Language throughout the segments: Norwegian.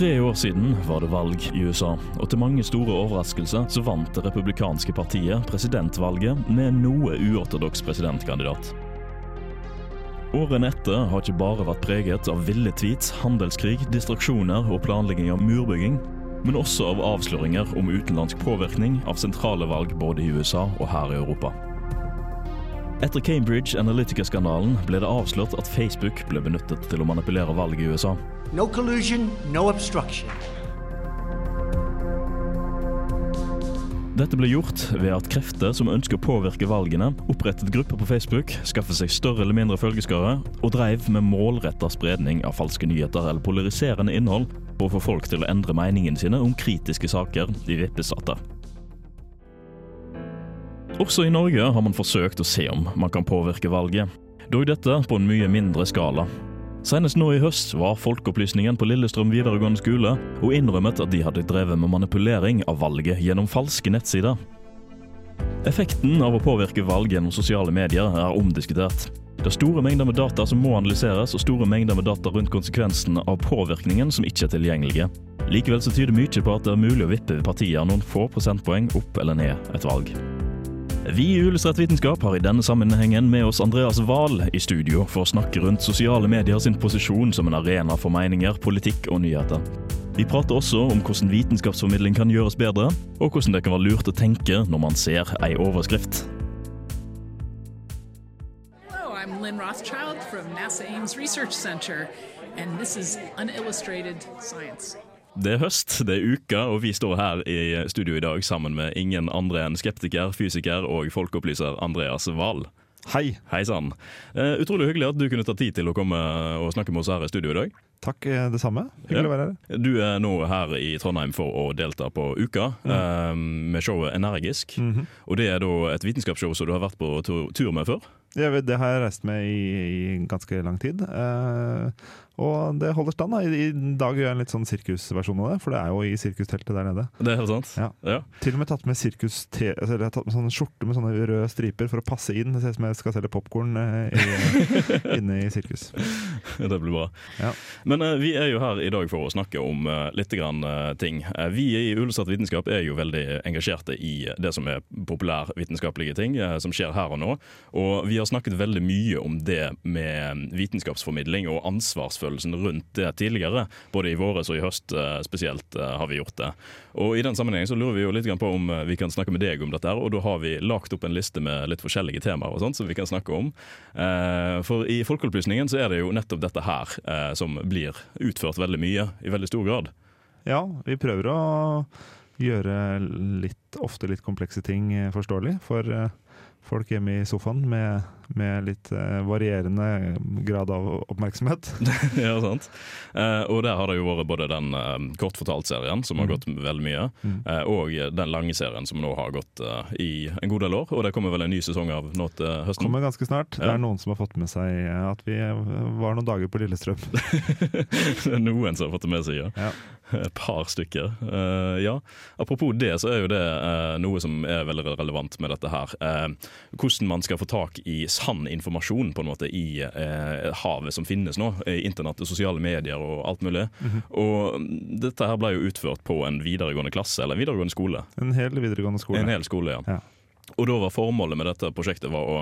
Tre år siden var det valg i USA, og til mange store overraskelser så vant det republikanske partiet presidentvalget med noe uortodoks presidentkandidat. Årene etter har ikke bare vært preget av ville tweets, handelskrig, distraksjoner og planlegging av murbygging, men også av avsløringer om utenlandsk påvirkning av sentrale valg både i USA og her i Europa. Etter Cambridge Analytica-skandalen ble det avslørt at Facebook ble benyttet til å manipulere valget i USA. No collusion, no obstruction. Dette ble gjort ved at krefter som ønsker å påvirke valgene, opprettet grupper på Facebook, skaffet seg større eller mindre følgeskare, og dreiv med målretta spredning av falske nyheter eller polariserende innhold for å få folk til å endre meningene sine om kritiske saker de vippes vippestater. Også i Norge har man forsøkt å se om man kan påvirke valget, dog dette på en mye mindre skala. Senest nå i høst var Folkeopplysningen på Lillestrøm videregående skole og innrømmet at de hadde drevet med manipulering av valget gjennom falske nettsider. Effekten av å påvirke valg gjennom sosiale medier er omdiskutert. Det er store mengder med data som må analyseres, og store mengder med data rundt konsekvensene av påvirkningen som ikke er tilgjengelige. Likevel så tyder mye på at det er mulig å vippe partier noen få prosentpoeng opp eller ned et valg. Vi i Illustrert vitenskap har i denne sammenhengen med oss Andreas Wahl i studio for å snakke rundt sosiale medier sin posisjon som en arena for meninger, politikk og nyheter. Vi prater også om hvordan vitenskapsformidling kan gjøres bedre, og hvordan det kan være lurt å tenke når man ser ei overskrift. Hello, I'm Lynn Rothschild from NASA Ames Research Center, and this is Unillustrated. Det er høst, det er uka, og vi står her i studio i dag sammen med ingen andre enn skeptiker, fysiker og folkeopplyser Andreas Wahl. Hei. Hei sann. Uh, utrolig hyggelig at du kunne ta tid til å komme og snakke med oss her i studio i dag. Takk, eh, det samme. Hyggelig Ja. å være her. Du er nå her i Trondheim for å delta på Uka eh, med showet Energisk. Mhm. Og det er da et vitenskapsshow som du har vært på tur, med før. Ja, det har jeg reist med i, i ganske lang tid. Eh, og det holder stand. da. I, I dag gjør jeg en litt sånn sirkusversjon av det, for det er jo i sirkusteltet der nede. Det er helt sant? Ja. Ja. Til og med tatt med sirkus te, altså, jeg har tatt med sånne skjorte med sånne røde striper for å passe inn. Det ser ut som jeg skal selge popkorn inne i sirkus. Det blir bra. Ja. Men eh, vi er jo her i dag for å snakke om uh, litt grann, uh, ting. Uh, vi i Ullestad vitenskap er jo veldig engasjerte i det som er populærvitenskapelige ting eh, som skjer her og nå. Og vi har snakket veldig mye om det med vitenskapsformidling og ansvarsfølelsen rundt det tidligere. Både i våres og i høst eh, spesielt eh, har vi gjort det. Og i den sammenhengen så lurer vi jo litt på om eh, vi kan snakke med deg om dette, og da har vi lagt opp en liste med litt forskjellige temaer og sånt som vi kan snakke om. For i Folkeopplysningen så er det jo nettopp dette her som blir utført veldig mye, i veldig stor grad. Ja, vi prøver å gjøre litt, ofte litt komplekse ting forståelig for folk hjemme i sofaen med, med litt eh, varierende grad av oppmerksomhet. ja, sant? Eh, og der har det jo vært både den eh, kortfortalt-serien, som har Mm. gått veldig mye, Mm. eh, og den lange serien som nå har gått eh, i en god del år. Og det kommer vel en ny sesong av nå til høsten. Kommer ganske snart. Det er noen som har fått med seg eh, at vi var noen dager på Lillestrøm. det er noen som har fått det med seg, ja. Ja. Et par stykker. Uh, ja. Apropos det, så er jo det uh, noe som er veldig relevant med dette her. Uh, hvordan man skal få tak i sann informasjon på en måte i havet som finnes nå. I internett, sosiale medier og alt mulig. Mhm. Og dette her ble jo utført på en videregående klasse, eller videregående skole. En hel videregående skole. En hel skole, ja. Ja. Og da var formålet med dette prosjektet var å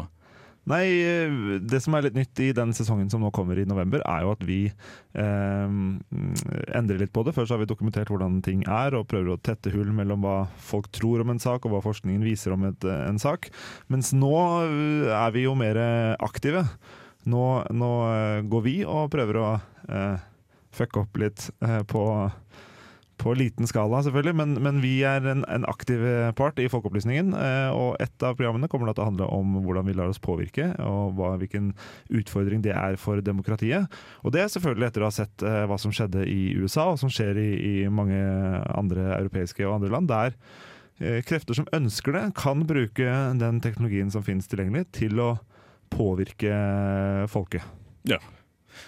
Nei, eh, det som er litt nytt i den sesongen som nå kommer i november, er jo at vi eh, endrer litt på det. Først har vi dokumentert hvordan ting er, og prøver å tette hull mellom hva folk tror om en sak, og hva forskningen viser om et, eh, en sak. Mens nå eh, er vi jo mer aktive. Nå, nå går vi og prøver å eh, fucke opp litt eh, på på liten skala, selvfølgelig, men, men vi er en, en aktiv part i Folkeopplysningen. eh, Og et av programmene kommer da til å handle om hvordan vi lar oss påvirke, og hva, hvilken utfordring det er for demokratiet. Og det er selvfølgelig etter å ha sett eh, hva som skjedde i USA, og som skjer i, i mange andre europeiske og andre land. der eh, krefter som ønsker det, kan bruke den teknologien som finnes tilgjengelig, til å påvirke folket. Ja.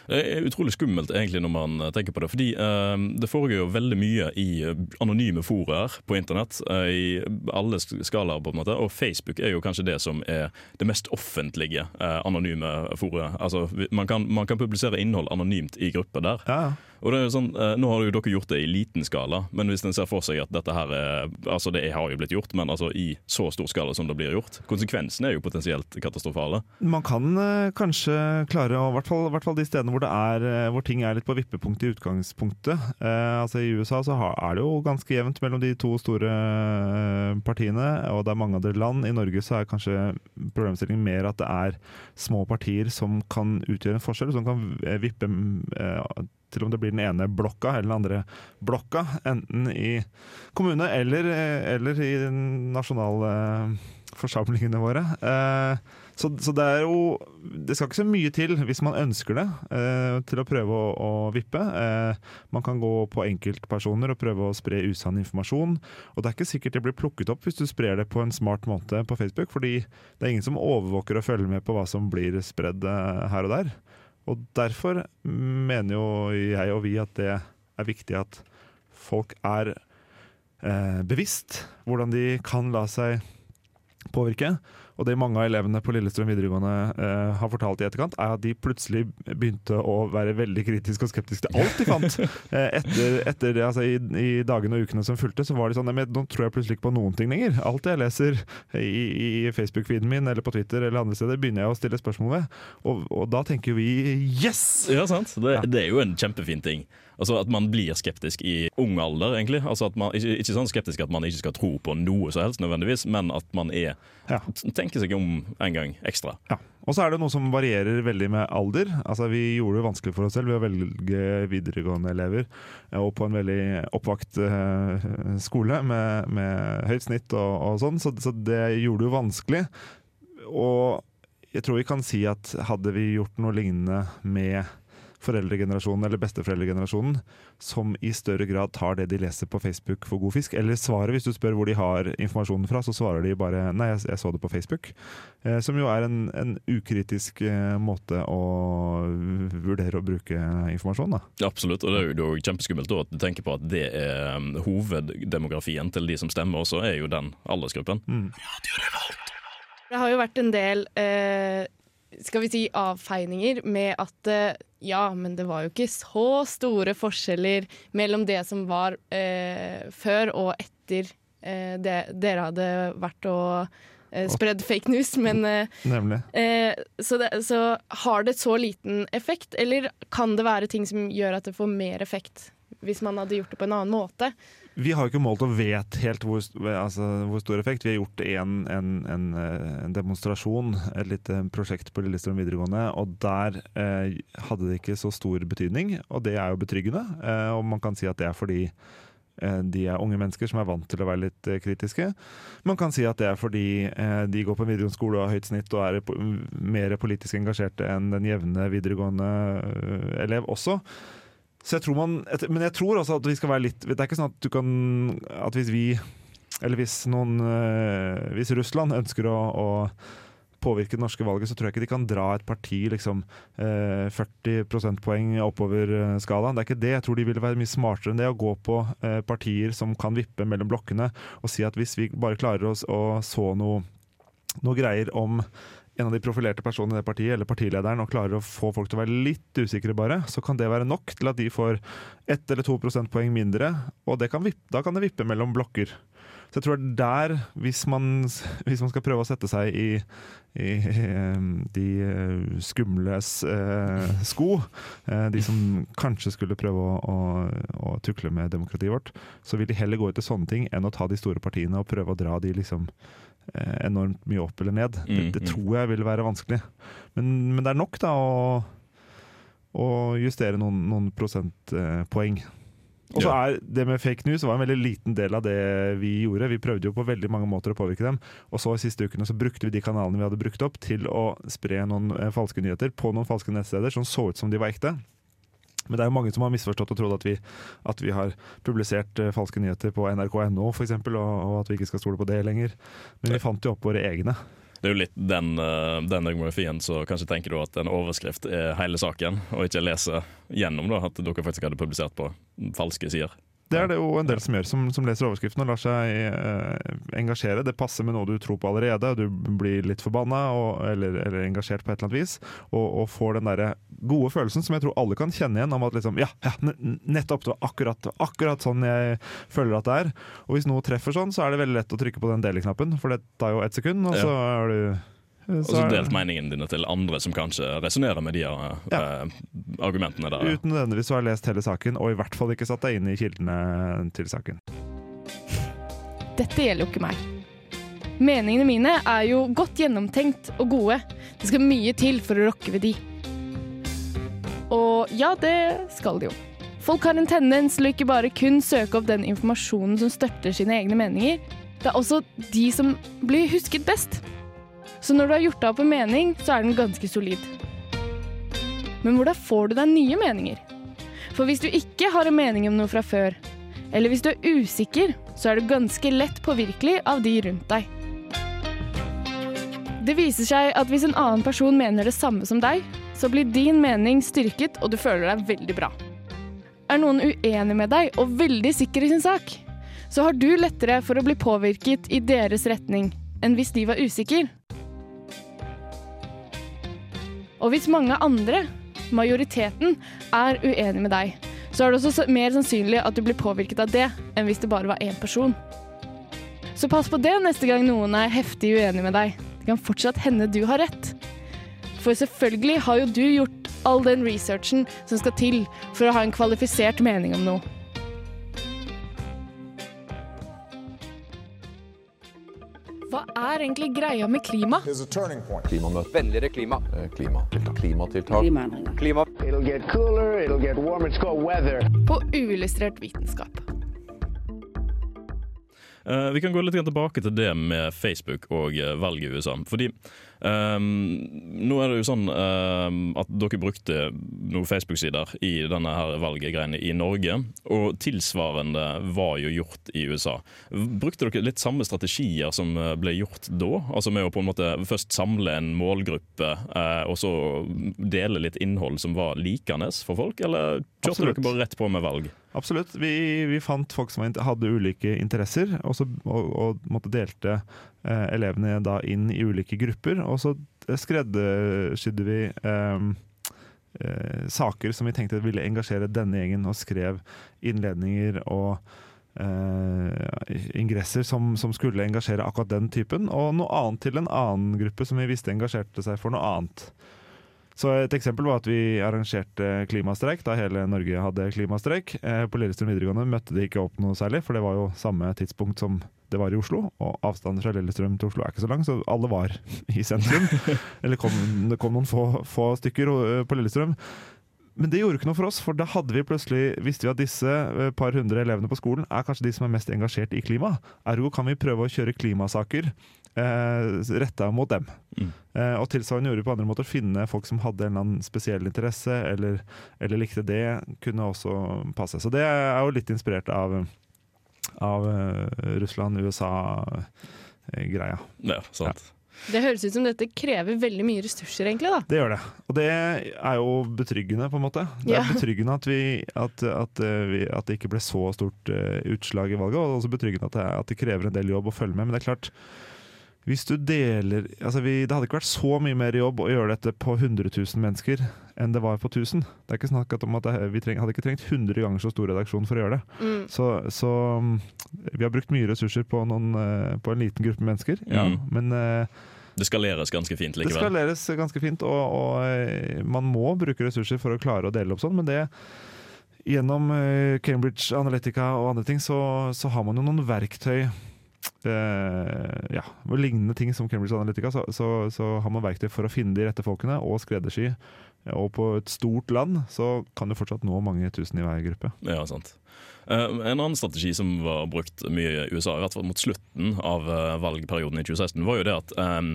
Det er utrolig skummelt egentlig når man eh, tenker på det. Fordi eh, det foregår jo veldig mye i eh, anonyme foraer på internett. eh, I alle skalaer, på en måte. Og Facebook er jo kanskje det som er det mest offentlige eh, anonyme foret. Altså, man, kan, man kan publisere innhold anonymt i grupper der. Ja. Og det er jo sånn, eh, Nå har jo dere gjort det i liten skala, men hvis en ser for seg at dette her er Altså det har jo blitt gjort, men altså i så stor skala som det blir gjort, konsekvensene er jo potensielt katastrofale. Man kan eh, kanskje klare, i hvert hvert fall de stedene hvor, er, eh, hvor ting er litt på vippepunktet i utgangspunktet. Eh, altså I USA så er det jo ganske jevnt mellom de to store eh, partiene, og det er mange andre land. I Norge så er kanskje problemstillingen mer at det er små partier som kan utgjøre en forskjell, som kan eh, vippe eh, til om det blir den ene blokka eller den andre blokka, enten i kommune eller, eh, eller i nasjonalforsamlingene våre. Eh, så, så det er jo Det skal ikke så mye til hvis man ønsker det, eh, til å prøve å, å vippe. Man kan gå på enkeltpersoner og prøve å spre usann informasjon. Og det er ikke sikkert det blir plukket opp hvis du sprer det på en smart måte på Facebook, fordi det er ingen som overvåker og følger med på hva som blir spredd her og der. Og derfor mener jo jeg og vi at det er viktig at folk er eh, bevisst hvordan de kan la seg påvirke. Og det mange av elevene på Lillestrøm videregående eh, har fortalt i etterkant, er at de plutselig begynte å være veldig kritiske og skeptiske til alt de fant. Eh, etter, etter det, altså i, I dagene og ukene som fulgte, så var de sånn "Nei, men Nå tror jeg plutselig ikke på noen ting lenger. Alt jeg leser i, i Facebook-feeden min eller på Twitter eller andre steder, begynner jeg å stille spørsmål ved. Og, og da tenker vi yes! Ja, sant? Det, Ja. det er jo en kjempefin ting. Altså At man blir skeptisk i ung alder, egentlig. Altså at man, ikke, ikke sånn skeptisk at man ikke skal tro på noe som helst, nødvendigvis, men at man er Ja. tenker seg om en gang ekstra. Ja. Og så er det noe som varierer veldig med alder. Altså Vi gjorde det vanskelig for oss selv ved å velge videregående elever, eh, og på en veldig oppvakt eh, skole med, med høyt snitt og, og sånn, så, så det gjorde det jo vanskelig. Og jeg tror vi kan si at hadde vi gjort noe lignende med foreldregenerasjonen eller besteforeldregenerasjonen, som i større grad tar det de leser på Facebook for god fisk, eller svaret hvis du spør hvor de har informasjonen fra, så svarer de bare 'nei, jeg, jeg så det på Facebook'. Eh, som jo er en, en ukritisk eh, måte å vurdere å bruke informasjon, da. Absolutt, og det er jo kjempeskummelt at du tenker på at det er um, hoveddemografien til de som stemmer også, er jo den aldersgruppen. Det har jo vært en del eh, skal vi si avfeininger med at eh, ja, men det var jo ikke så store forskjeller mellom det som var eh, før og etter eh, det dere hadde vært og eh, spredd fake news. Men eh, eh, så, det, så har det så liten effekt, eller kan det være ting som gjør at det får mer effekt hvis man hadde gjort det på en annen måte? Vi har jo ikke målt og vet helt hvor, altså, hvor stor effekt. Vi har gjort en, en, en, eh, en demonstrasjon, et lite prosjekt på Lillestrøm videregående, og der eh, hadde det ikke så stor betydning, og det er jo betryggende. Eh, og man kan si at det er fordi eh, de er unge mennesker som er vant til å være litt eh, kritiske. Man kan si at det er fordi de går på en videregående skole og har høyt snitt og er mer politisk engasjerte enn den jevne videregående elev også. Jeg man, men jeg tror også at vi skal være litt Det er ikke sånn at du kan At hvis vi Eller hvis noen eh, Hvis Russland ønsker å, å påvirke det norske valget, så tror jeg ikke de kan dra et parti liksom eh, 40 prosentpoeng oppover eh, skalaen. Det er ikke det. Jeg tror de ville være mye smartere enn det å gå på eh, partier som kan vippe mellom blokkene, og si at hvis vi bare klarer oss å så noe, noe greier om en av de profilerte personene i det partiet, eller partilederen, og klarer å få folk til å være litt usikre, bare, så kan det være nok til at de får ett eller to prosentpoeng mindre, og kan vippe, da kan det vippe mellom blokker. Så jeg tror det er der, hvis man, hvis man skal prøve å sette seg i, i i de eh, skumles eh, sko, eh, de som kanskje skulle prøve å, å, å tukle med demokratiet vårt, så vil de heller gå ut til sånne ting enn å ta de store partiene og prøve å dra de liksom enormt mye opp eller ned. Det, det mm. tror jeg vil være vanskelig. Men, men det er nok da å, å justere noen, noen prosentpoeng. Og så er det med fake news var en veldig liten del av det vi gjorde. Vi prøvde jo på veldig mange måter å påvirke dem, og så i siste ukene så brukte vi de kanalene vi hadde brukt opp til å spre noen eh, falske nyheter på noen falske nettsteder som så ut som de var ekte. Men det er jo mange som har misforstått og trodd at vi, at vi har publisert uh, falske nyheter på nrk.no f.eks., og, og at vi ikke skal stole på det lenger. Men vi fant jo opp våre egne. Det er jo litt den, eh, den demografien så kanskje tenker du at en overskrift er hele saken, og ikke leser gjennom da, at dere faktisk hadde publisert på falske sider. Det er det jo en del som gjør, som, som leser overskriften og lar seg eh, engasjere. Det passer med noe du tror på allerede, og du blir litt forbanna og, eller, eller engasjert på et eller annet vis. Og, og får den derre gode følelsen som jeg tror alle kan kjenne igjen, om at liksom Ja, ja nettopp! Det var akkurat, akkurat sånn jeg føler at det er. Og hvis noe treffer sånn, så er det veldig lett å trykke på den deleknappen, for det tar jo ett sekund, og Ja. så er du Og så delt meningene dine til andre som kanskje resonnerer med de eh, Ja. argumentene der. Uten nødvendigvis å ha lest hele saken, og i hvert fall ikke satt deg inn i kildene til saken. Dette gjelder jo ikke meg. Meningene mine er jo godt gjennomtenkt og gode. Det skal mye til for å rokke ved de. Og ja, det skal det jo. Folk har en tendens til å ikke bare kun søke opp den informasjonen som støtter sine egne meninger. Det er også de som blir husket best. Så når du har gjort deg opp en mening, så er den ganske solid. Men hvordan får du deg nye meninger? For hvis du ikke har en mening om noe fra før, eller hvis du er usikker, så er du ganske lett påvirkelig av de rundt deg. Det viser seg at hvis en annen person mener det samme som deg, så blir din mening styrket, og du føler deg veldig bra. Er noen uenig med deg og veldig sikker i sin sak, så har du lettere for å bli påvirket i deres retning enn hvis de var usikre. Og hvis mange andre, majoriteten, er uenig med deg, så er det også mer sannsynlig at du blir påvirket av det, enn hvis det bare var én person. Så pass på det neste gang noen er heftig uenig med deg. Det kan fortsatt hende du har rett. For selvfølgelig har jo du gjort all den researchen som skal til for å ha en kvalifisert mening om noe. Hva er egentlig greia med klima? Klimamøte. Vennligere klima. Eh, Klimatiltak. Klimatiltak. Klima. It'll get cooler, it'll get warmer, it's called weather. På uillustrert vitenskap. Uh, vi kan gå litt tilbake til det med Facebook og valget i USA. Fordi ehm, nå er det jo sånn um, at dere brukte noen Facebook-sider i denne her valggreiene i Norge, og tilsvarende var jo gjort i USA. Brukte dere litt samme strategier som eh, ble gjort da? Altså med å på en måte først samle en målgruppe, uh, og så dele litt innhold som var likende for folk, eller kjørte Absolutt. dere bare rett på med valg? Absolutt. Vi, vi fant folk som hadde ulike interesser, og, så, og, og måtte delte elevene da inn i ulike grupper. Og så skreddersydde vi eh, eh, saker som vi tenkte ville engasjere denne gjengen, og skrev innledninger og eh, ingresser som, som skulle engasjere akkurat den typen, og noe annet til en annen gruppe som vi visste engasjerte seg for noe annet. Så Et eksempel var at vi arrangerte klimastreik da hele Norge hadde klimastreik. Eh, på Lillestrøm videregående møtte de ikke opp noe særlig, for det var jo samme tidspunkt som det var i Oslo. Og avstanden fra Lillestrøm til Oslo er ikke så lang, så alle var i sentrum. Eller kom, det kom noen få, få stykker eh, på Lillestrøm. Men det gjorde ikke noe for oss, for da hadde vi plutselig visste vi at disse eh, par hundre elevene på skolen er kanskje de som er mest engasjert i klima. Ergo kan vi prøve å kjøre klimasaker eh, retta mot dem. Mm. Eh, og tilsvarende gjorde vi på andre måter. Finne folk som hadde en eller annen spesiell interesse, eller, eller likte det, kunne også passe. Så det er jo litt inspirert av, av eh, Russland-USA-greia. Ja, sant. Det høres ut som dette krever veldig mye ressurser, egentlig. da. Det gjør det. Og det er jo betryggende, på en måte. Det er Ja. betryggende at, vi, at, at, eh, vi, at det ikke ble så stort eh, utslag i valget, og også betryggende at det, at det krever en del jobb å følge med. Men det er klart, hvis du deler altså vi, Det hadde ikke vært så mye mer jobb å gjøre dette på 100 000 mennesker enn det var på 1000. Det er ikke snakk om at det, vi treng, hadde ikke trengt 100 ganger så stor redaksjon for å gjøre det. Mm. Så, så mm, vi har brukt mye ressurser på, noen, eh, på en liten gruppe mennesker, ja. Mm. men eh, Det skaleres ganske fint likevel? det skaleres ganske fint, og, og eh, man må bruke ressurser for å klare å dele opp sånn, men det Gjennom Cambridge Analytica og andre ting, så, så har man jo noen verktøy ja, og lignende ting som Cambridge Analytica, så, så, så har man verktøy for å finne de rette folkene og skreddersy. Og på et stort land så kan du fortsatt nå mange tusen i hver gruppe. Ja, sant. Eh, En annen strategi som var brukt mye i USA, i hvert fall mot slutten av eh, valgperioden i 2016, var jo det at um,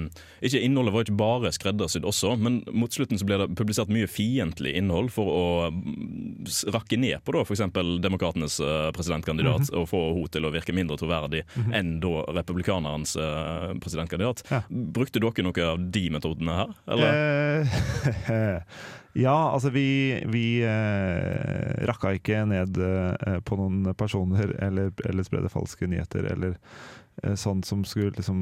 ikke innholdet var ikke bare skreddersydd også, men mot slutten så ble det publisert mye fiendtlig innhold for å mm, rakke ned på da f.eks. demokratenes presidentkandidat og få henne til å virke mindre troverdig enn da republikanerens presidentkandidat. Ja. Brukte dere noe av de metodene her? Eller? Eh, ja, altså vi, vi eh, rakka ikke ned eh, på noen personer eller, eller spredde falske nyheter eller eh, sånn som skulle, liksom,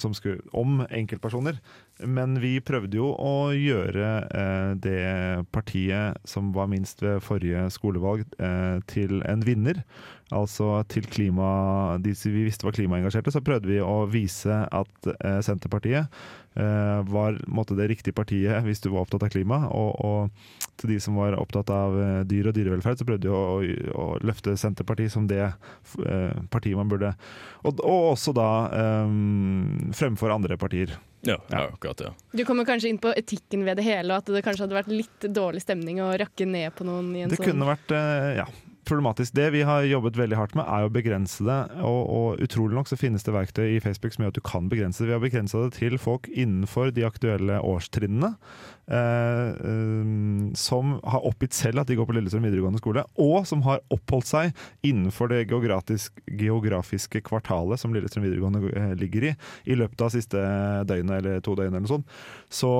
som skulle om enkeltpersoner. Men vi prøvde jo å gjøre eh, det partiet som var minst ved forrige skolevalg, eh, til en vinner. Altså til klima De vi visste var klimaengasjerte, så prøvde vi å vise at eh, Senterpartiet var måtte, det riktige partiet hvis du var opptatt av klima. Og, og til de som var opptatt av eh, dyr og dyrevelferd, så prøvde de å, å, å løfte Senterpartiet som det eh, partiet man burde Og, og også da eh, fremfor andre partier. Ja, ja, akkurat ja. Du kommer kanskje inn på etikken ved det hele, og at det kanskje hadde vært litt dårlig stemning å rakke ned på noen i en Det sånn kunne vært eh, ja, problematisk. Det vi har jobbet veldig hardt med, er å begrense det. Og, og utrolig nok så finnes det verktøy i Facebook som gjør at du kan begrense det. Vi har begrensa det til folk innenfor de aktuelle årstrinnene. Eh, eh, som har oppgitt selv at de går på Lillestrøm videregående skole, og som har oppholdt seg innenfor det geografiske kvartalet som Lillestrøm videregående eh, ligger i, i løpet av siste døgnet eller to døgn eller noe sånt. Så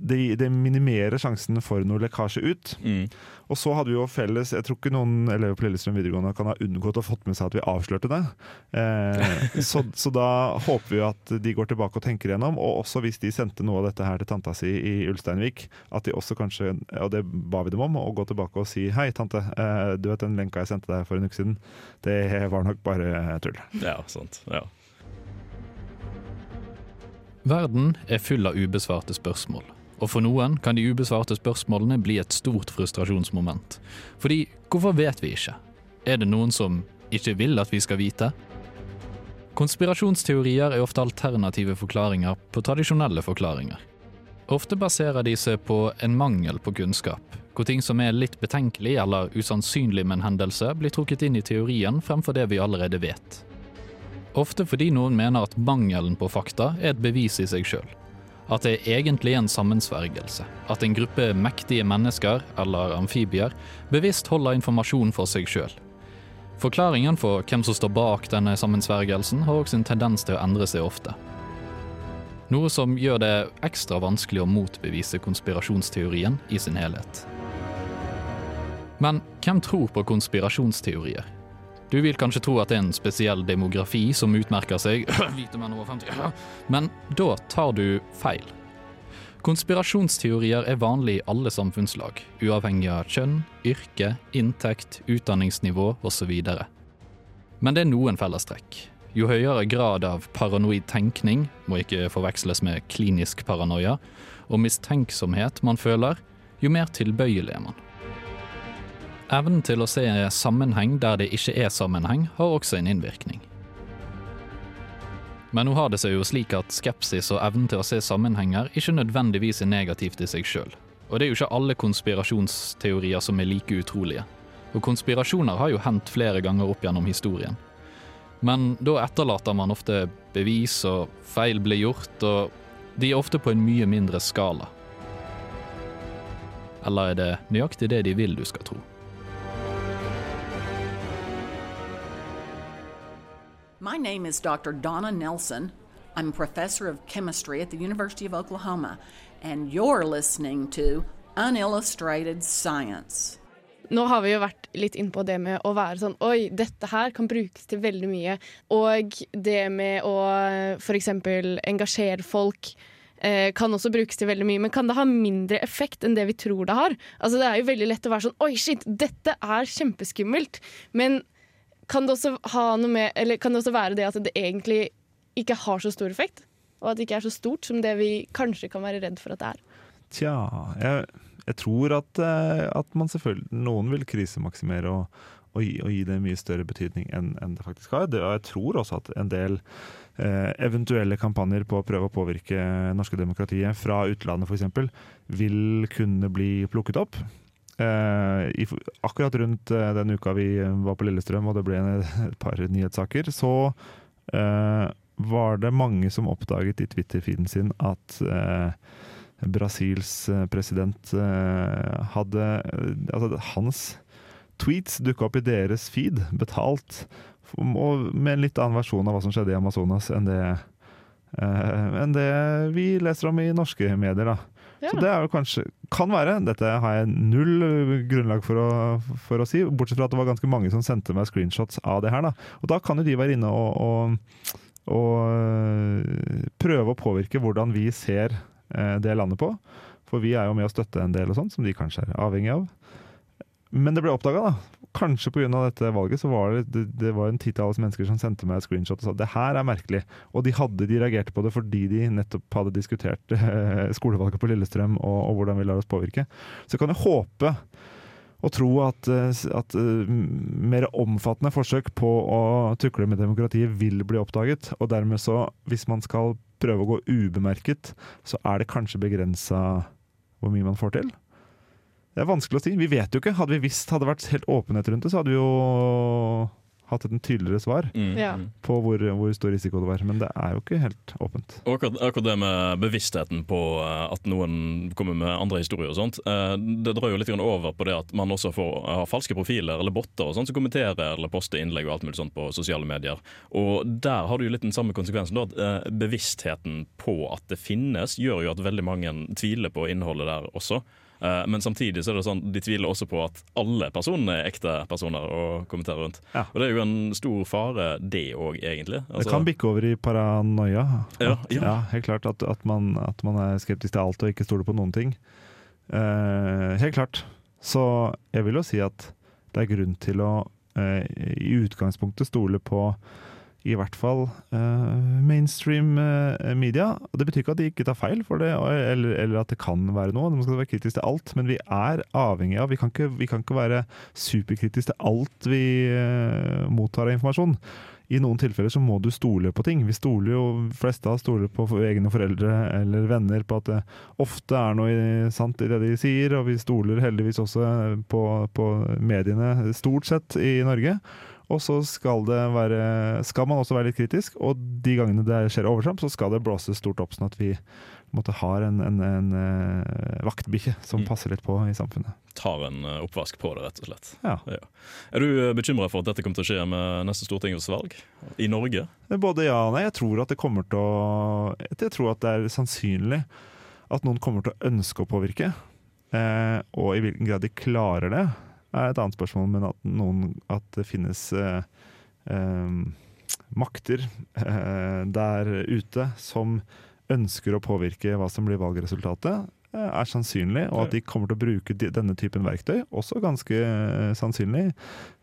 det, det minimerer sjansen for noe lekkasje ut. Mm. Og så hadde vi jo felles Jeg tror ikke noen elever på Lillestrøm videregående kan ha unngått å fått med seg at vi avslørte det. Eh, så, så da håper vi at de går tilbake og tenker igjennom, og også hvis de sendte noe av dette her til tanta si i Ulsteinvik, at de også kanskje, og det ba vi dem om, å gå tilbake og si hei, tante, eh, du vet den lenka jeg sendte deg for en uke siden, det var nok bare tull. Ja, sant. Ja. Verden er full av ubesvarte spørsmål. Og for noen kan de ubesvarte spørsmålene bli et stort frustrasjonsmoment. Fordi hvorfor vet vi ikke? Er det noen som ikke vil at vi skal vite? Konspirasjonsteorier er ofte alternative forklaringer på tradisjonelle forklaringer. Ofte baserer de seg på en mangel på kunnskap, hvor ting som er litt betenkelig eller usannsynlig med en hendelse, blir trukket inn i teorien fremfor det vi allerede vet. Ofte fordi noen mener at mangelen på fakta er et bevis i seg sjøl. At det egentlig er en sammensvergelse. At en gruppe mektige mennesker, eller amfibier, bevisst holder informasjon for seg sjøl. Forklaringen for hvem som står bak denne sammensvergelsen, har også en tendens til å endre seg ofte. Noe som gjør det ekstra vanskelig å motbevise konspirasjonsteorien i sin helhet. Men hvem tror på konspirasjonsteorier? Du vil kanskje tro at det er en spesiell demografi som utmerker seg, hvite menn over 50, men da tar du feil. Konspirasjonsteorier er vanlig i alle samfunnslag, uavhengig av kjønn, yrke, inntekt, utdanningsnivå osv. Men det er noen fellestrekk. Jo høyere grad av paranoid tenkning, må ikke forveksles med klinisk paranoia, og mistenksomhet man føler, jo mer tilbøyelig er man. Evnen til å se sammenheng der det ikke er sammenheng, har også en innvirkning. Men nå har det seg jo slik at skepsis og evnen til å se sammenhenger ikke nødvendigvis er negativt i seg sjøl. Og det er jo ikke alle konspirasjonsteorier som er like utrolige. Og konspirasjoner har jo hendt flere ganger opp gjennom historien. Men da etterlater man ofte bevis, og feil blir gjort, og de er ofte på en mye mindre skala. Eller er det nøyaktig det de vil du skal tro? My name is Dr. Donna Nelson. I'm a professor of chemistry at the University of Oklahoma, and you're listening to Unillustrated Science. Nå har vi jo vært litt inn på det med å være sånn Oi, dette her kan brukes til veldig mye. Og det med å f.eks. engasjere folk eh, kan også brukes til veldig mye. Men kan det ha mindre effekt enn det vi tror det har? Altså Det er jo veldig lett å være sånn Oi, shit, dette er kjempeskummelt. Men kan det med kan det også være det at det egentlig ikke har så stor effekt? Og at det ikke er så stort som det vi kanskje kan være redd for at det er? Tja, jeg, jeg tror at, eh, at man selvfølgelig Noen vil krisemaksimere og, og, gi, og gi det mye større betydning enn enn det faktisk har. Det, og jeg tror også at en del eh, eventuelle kampanjer på å prøve å påvirke norske demokratiet fra utlandet f.eks. vil kunne bli plukket opp. Eh, i, akkurat rundt eh, den uka vi var på Lillestrøm og det ble et par nyhetssaker, så eh, var det mange som oppdaget i Twitter-feeden sin at eh, Brasils eh, president eh, hadde Altså, hans tweets dukka opp i deres feed, betalt, og med en litt annen versjon av hva som skjedde i Amazonas enn det, enn det vi leser om i norske medier. da. Så det er jo kanskje Kan være. Dette har jeg null grunnlag for å, for å si, bortsett fra at det var ganske mange som sendte meg screenshots av det her. da. Og da kan jo de være inne og, og, og øh, prøve å påvirke hvordan vi ser eh, det landet på. For vi er jo med å støtte en del og sånt, som de kanskje er avhengig av. Men det ble oppdaga, da. Kanskje pga. dette valget så var det, det, det var en titalls mennesker som sendte meg et screenshot og sa det her er merkelig. Og de, hadde, de reagerte på det fordi de nettopp hadde diskutert eh, skolevalget på Lillestrøm og, og, hvordan vi lar oss påvirke. Så jeg kan jo håpe og tro at, eh, at uh, mer omfattende forsøk på å tukle med demokratiet vil bli oppdaget. Og dermed så, hvis man skal prøve å gå ubemerket, så er det kanskje begrensa hvor mye man får til. Det er vanskelig å si. Vi vet jo ikke. Hadde vi visst, hadde det vært helt åpenhet rundt det, så hadde vi jo hatt et tydeligere svar Mm. Ja. på hvor, hvor stor risiko det var. Men det er jo ikke helt åpent. Og akkurat, akkurat det med bevisstheten på eh, at noen kommer med andre historier og sånt, eh, det drar jo litt over på det at man også får har falske profiler eller botter og sånt som kommenterer eller poster innlegg og alt mulig sånt på sosiale medier. Og der har du jo litt den samme konsekvensen, da, at eh, bevisstheten på at det finnes, gjør jo at veldig mange tviler på innholdet der også. Eh, Men samtidig så er det sånn, de tviler også på at alle personene er ekte personer og kommenterer rundt. Ja. Og det er jo en stor fare, det òg, egentlig. det Altså- kan bikke over i paranoia. Ja, At, ja. ja, helt klart at, at, man, at man er skeptisk til alt og ikke stoler på noen ting. Eh, helt klart. Så jeg vil jo si at det er grunn til å eh, i utgangspunktet stole på i hvert fall uh, mainstream uh, media. Og Det betyr ikke at de ikke tar feil, for det, eller, eller at det kan være noe. Man skal være kritisk til alt, men vi er avhengig av Vi kan ikke, vi kan ikke være superkritiske til alt vi uh, mottar av informasjon. I noen tilfeller så må du stole på ting. Vi stoler jo, fleste av oss stoler på egne foreldre eller venner på at det ofte er noe sant i det de sier, og vi stoler heldigvis også på, på mediene stort sett i Norge. Og så skal, det være, skal man også være litt kritisk, og de gangene det skjer overtramp, så skal det blåses stort opp, sånn at vi måtte ha måte har en, en, en eh, vaktbikkje som Mm. passer litt på i samfunnet. tar en eh, oppvask på det, rett og slett. Ja. Er du bekymra for at dette kommer til å skje med neste stortingsvalg i Norge? Både ja og nei. Jeg tror at det kommer til å Jeg tror at det er sannsynlig at noen kommer til å ønske å påvirke. Eh, og i hvilken grad de klarer det, er et annet spørsmål. Men at, noen, at det finnes eh, eh, makter eh, der ute som ønsker å påvirke hva som blir valgresultatet, eh, er sannsynlig. Og at de kommer til å bruke de, denne typen verktøy, også ganske sannsynlig.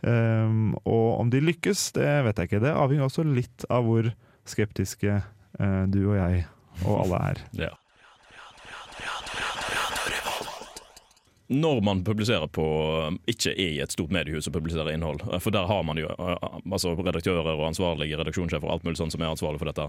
Um, og om de lykkes, det vet jeg ikke. Det avhenger også litt av hvor skeptiske eh, du og jeg og alle er. Ja. Når man publiserer på ikke er i et stort mediehus og publiserer innhold, for der har man jo eh, altså redaktører og ansvarlige redaksjonssjefer og alt mulig sånt som er ansvarlig for dette.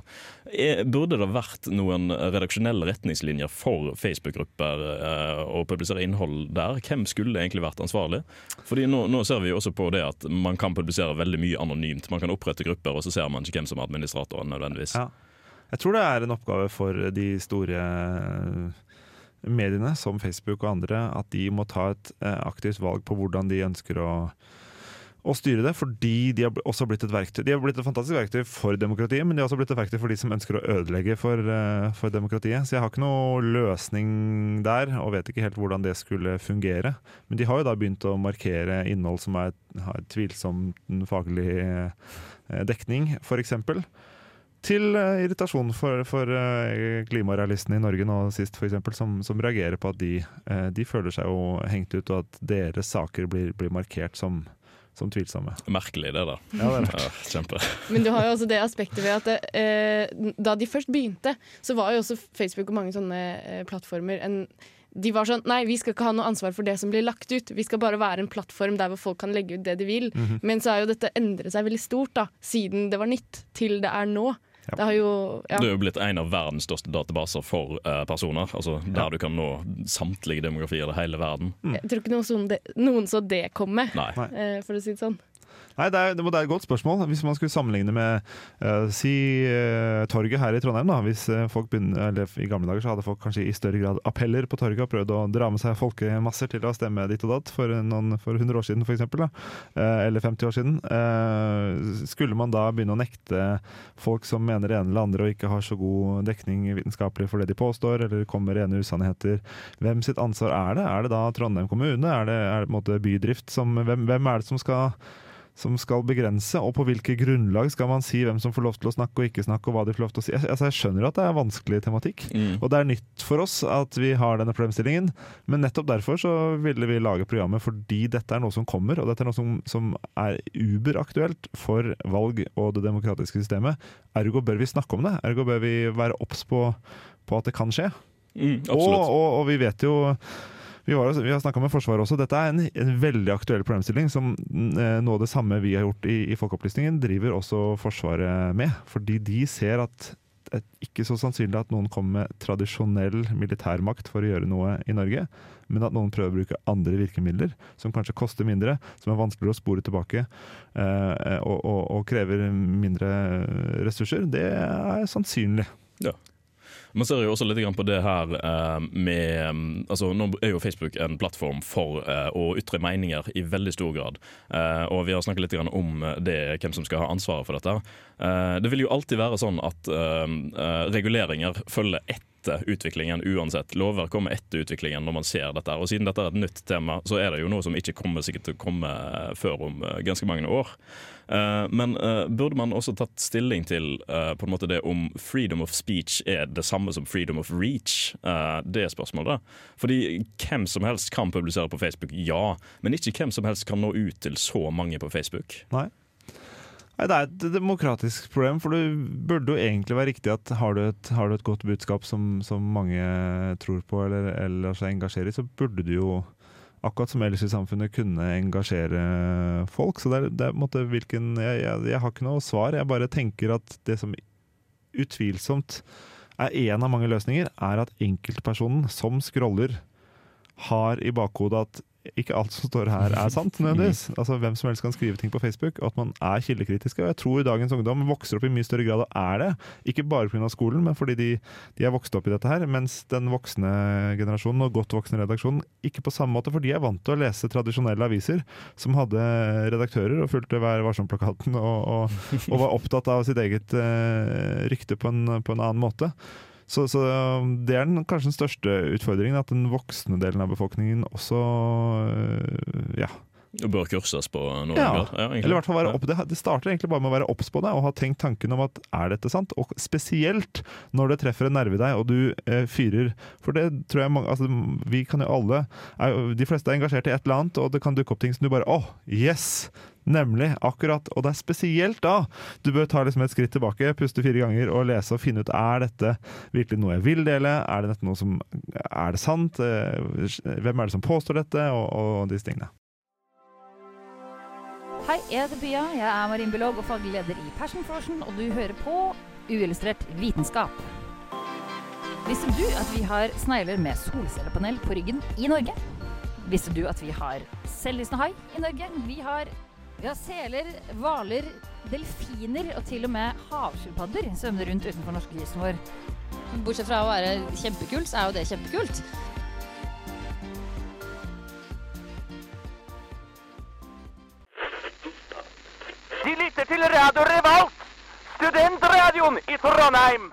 Burde det vært noen redaksjonelle retningslinjer for Facebook-grupper eh, å publisere innhold der? Hvem skulle egentlig vært ansvarlig? Fordi nå, nå ser vi jo også på det at man kan publisere veldig mye anonymt. Man kan opprette grupper, og så ser man ikke hvem som er administratoren nødvendigvis. Ja. Jeg tror det er en oppgave for de store mediene, som Facebook og andre, at de må ta et eh, aktivt valg på hvordan de ønsker å, å styre det. Fordi de har også blitt et verktøy De har blitt et fantastisk verktøy for demokratiet, men de har også blitt et verktøy for de som ønsker å ødelegge for, eh, for demokratiet. Så jeg har ikke noe løsning der, og vet ikke helt hvordan det skulle fungere. Men de har jo da begynt å markere innhold som er, har tvilsom faglig eh, dekning, f.eks. Til eh, irritasjon for, for eh, klimarealistene i Norge nå sist, for eksempel, som, som reagerer på at de, eh, de føler seg jo hengt ut, og at deres saker blir, blir markert som, som tvilsomme. Merkelig, det da. Ja, det. Ja, kjempe. Men du har jo også det aspektet ved at eh, da de først begynte, så var jo også Facebook og mange sånne eh, plattformer en de var sånn Nei, vi skal ikke ha noe ansvar for det som blir lagt ut. Vi skal bare være en plattform der hvor folk kan legge ut det de vil. Mhm. Men så har jo dette endret seg veldig stort, da, siden det var nytt, til det er nå. Det har jo ja. Det er jo blitt en av verdens største databaser for uh, personer. Altså Der du kan nå samtlige demografier i hele verden. Jeg tror ikke noen, så det, noen så det komme, Nei. eh, for å si det sånn. Nei, det er, det er et godt spørsmål. Hvis man skulle sammenligne med uh, si uh, torget her i Trondheim. da, hvis uh, folk begynner, eller I gamle dager så hadde folk kanskje i større grad appeller på torget og prøvd å dra med seg folkemasser til å stemme ditt og datt for, noen, for 100 år siden f.eks. Eller 50 år siden. Skulle man da begynne å nekte folk som mener det ene eller andre og ikke har så god dekning vitenskapelig for det de påstår, eller kommer rene usannheter, hvem sitt ansvar er det? Er det da Trondheim kommune? Er det, er det på en måte bydrift? Som, hvem, hvem er det som skal som skal begrense, og på hvilke grunnlag skal man si hvem som får lov til å snakke og ikke snakke, og hva de får lov til å si. Altså, jeg skjønner at det er vanskelig tematikk, Mm. og det er nytt for oss at vi har denne problemstillingen, men nettopp derfor så ville vi lage programmet fordi dette er noe som kommer, og dette er noe som, som er uberaktuelt for valg og det demokratiske systemet. Ergo bør vi snakke om det, ergo bør vi være obs på, på at det kan skje. Mm, og, og, og vi vet jo vi, var, vi har snakka med Forsvaret også. Dette er en, en veldig aktuell problemstilling. som eh, Noe av det samme vi har gjort i, i Folkeopplysningen, driver også Forsvaret med. Fordi de ser at det er ikke så sannsynlig at noen kommer med tradisjonell militærmakt for å gjøre noe i Norge, men at noen prøver å bruke andre virkemidler, som kanskje koster mindre, som er vanskeligere å spore tilbake eh, og, og, og krever mindre ressurser. Det er sannsynlig. Ja. Man ser jo også litt på det her eh, med altså Nå er jo Facebook en plattform for eh, å ytre meninger i veldig stor grad. Eh, og vi har snakket litt om det, hvem som skal ha ansvaret for dette. Det vil jo alltid være sånn at reguleringer følger etter utviklingen uansett. Lover kommer etter utviklingen når man ser dette. Og siden dette er et nytt tema, så er det jo noe som ikke kommer sikkert til å komme eh, før om eh, ganske mange år. Eh, men burde man også tatt stilling til på en måte det om freedom of speech er det samme som freedom of reach? Det er spørsmålet. Fordi hvem som helst kan publisere på Facebook, ja. Men ikke hvem som helst kan nå ut til så mange på Facebook. Nei. Nei, Det er et demokratisk problem, for det burde jo egentlig være riktig at har du et, har du et godt budskap som, som mange tror på eller, eller seg engasjerer i, så burde du jo akkurat som ellers i samfunnet kunne engasjere folk. Så det er, det er en måte hvilken jeg, jeg, jeg har ikke noe svar, jeg bare tenker at det som utvilsomt er én av mange løsninger, er at enkeltpersonen som scroller, har i bakhodet at ikke alt som står her er sant, nødvendigvis. Altså Hvem som helst kan skrive ting på Facebook, og at man er kildekritiske. Og jeg tror dagens ungdom vokser opp i mye større grad og er det. Ikke bare pga. skolen, men fordi de, de er vokst opp i dette her. Mens den voksne generasjonen og godt voksne redaksjonen ikke på samme måte, for de er vant til å lese tradisjonelle aviser som hadde redaktører og fulgte Vær varsom-plakaten og, og, og, var opptatt av sitt eget uh, rykte på en, på en annen måte. Så, så, det er den, kanskje den største utfordringen, at den voksne delen av befolkningen også øh, ja. Bør kurses på noe Ja. Ja, eller i hvert fall være opp, det, det starter egentlig bare med å være obs på det, og ha tenkt tanken om at er dette sant? Og spesielt når det treffer en nerve i deg, og du eh, fyrer For det tror jeg mange altså, Vi kan jo alle er, De fleste er engasjert i et eller annet, og det kan dukke opp ting som du bare Å, yes! Nemlig. Akkurat. Og det er spesielt da du bør ta liksom et skritt tilbake, puste fire ganger og lese og finne ut er dette virkelig noe jeg vil dele. Er det noe som Er det sant? Eh, Hvem er det som påstår dette? Og, og disse tingene. Hei, jeg heter Pia. Jeg er marinbiolog og faglig leder i Passion Frosion, og du hører på Uillustrert vitenskap. Visste du at vi har snegler med solcellepanel på ryggen i Norge? Visste du at vi har selvlysende hai i Norge? Vi har, vi har seler, hvaler, delfiner og til og med havskilpadder svømmer rundt utenfor norskekysten vår. Bortsett fra å være kjempekult, så er jo det kjempekult. De lytter til Radio Revolt, studentradioen i Trondheim.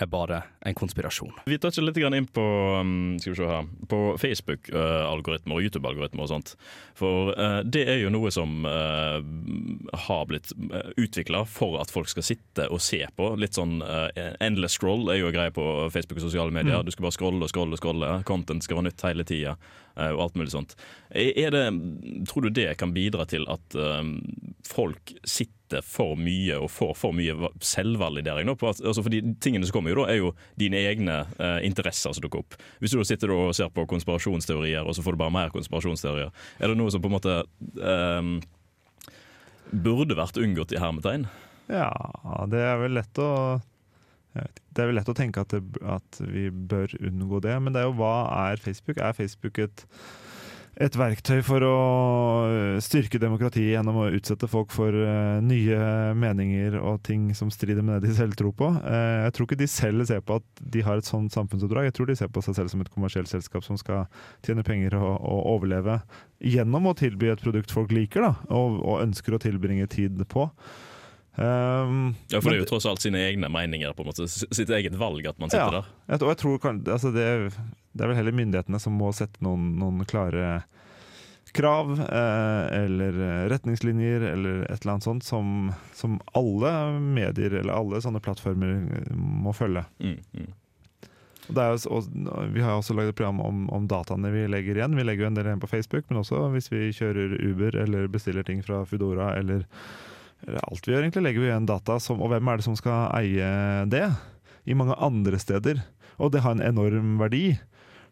er bare en konspirasjon. Vi toucher litt inn på, um, her, på Facebook-algoritmer og YouTube-algoritmer og sånt. For eh, det er jo noe som eh, har blitt utvikla for at folk skal sitte og se på. Litt sånn eh, endless scroll er jo en greie på Facebook og sosiale medier. Mm. Du skal bare scrolle og scrolle og scrolle. Content skal være nytt hele tida. Og alt mulig sånt. Er det, tror du det kan bidra til at folk sitter for mye og får for mye selvvalidering? nå? At, altså fordi tingene som kommer jo da, er jo dine egne eh, interesser som dukker opp. Hvis du da sitter og ser på konspirasjonsteorier, og så får du bare mer konspirasjonsteorier, er det noe som på en måte eh, burde vært unngått i hermetegn? Ja, det er vel lett å Det er vel lett å tenke at, det, at vi bør unngå det, men det er jo hva er Facebook? Er Facebook et, et verktøy for å styrke demokratiet gjennom å utsette folk for uh, nye meninger og ting som strider med det de selv tror på? Uh, jeg tror ikke de selv ser på at de har et sånt samfunnsoppdrag. Jeg tror de ser på seg selv som et kommersielt selskap som skal tjene penger og, og overleve gjennom å tilby et produkt folk liker da, og, og ønsker å tilbringe tid på. Um, ja, For det er jo tross alt sine egne meninger, på en måte, sitt eget valg at man sitter ja, der. Ja, og jeg tror altså det, det, er vel heller myndighetene som må sette noen, noen klare krav eh, eller retningslinjer eller et eller annet sånt som, som, alle medier eller alle sånne plattformer må følge. Mm, mm. Jo, vi har også laget et program om, om, dataene vi legger igjen. Vi legger jo en del igjen på Facebook, men også hvis vi kjører Uber eller bestiller ting fra Foodora eller alt vi gjør, egentlig, legger vi igjen data som Og hvem er det som skal eie det? I mange andre steder. Og det har en enorm verdi.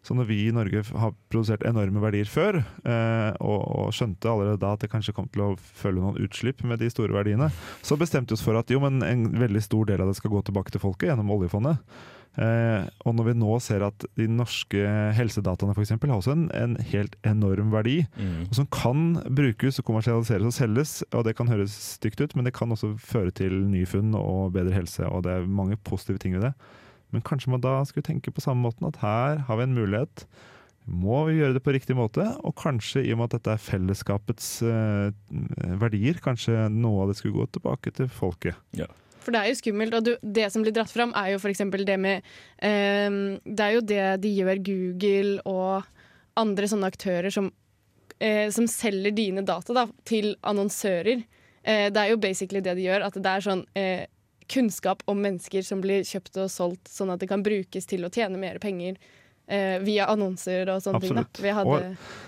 Så når vi i Norge har produsert enorme verdier før, eh, og, og, skjønte allerede da at det kanskje kom til å følge noen utslipp med de store verdiene, så bestemte vi oss for at jo, men en veldig stor del av det skal gå tilbake til folket gjennom oljefondet. Eh, og når vi nå ser at de norske helsedataene for eksempel, har også en, en helt enorm verdi, mm. og som kan brukes og kommersialiseres og selges, og det kan høres stygt ut, men det kan også føre til nye funn og bedre helse, og det er mange positive ting ved det. Men kanskje man da skulle tenke på samme måten, at her har vi en mulighet. Må vi gjøre det på riktig måte, og kanskje i og med at dette er fellesskapets eh, verdier, kanskje noe av det skulle gå tilbake til folket. Ja. For det er jo skummelt, og du, det som blir dratt fram, er jo f.eks. det med eh, Det er jo det de gjør, Google og andre sånne aktører som, eh, som selger dine data da, til annonsører. Uh, det er jo basically det de gjør, at det er sånn uh, kunnskap om mennesker som blir kjøpt og solgt, sånn at det kan brukes til å tjene mer penger. via annonser og sånne Absolutt. ting. Hadde...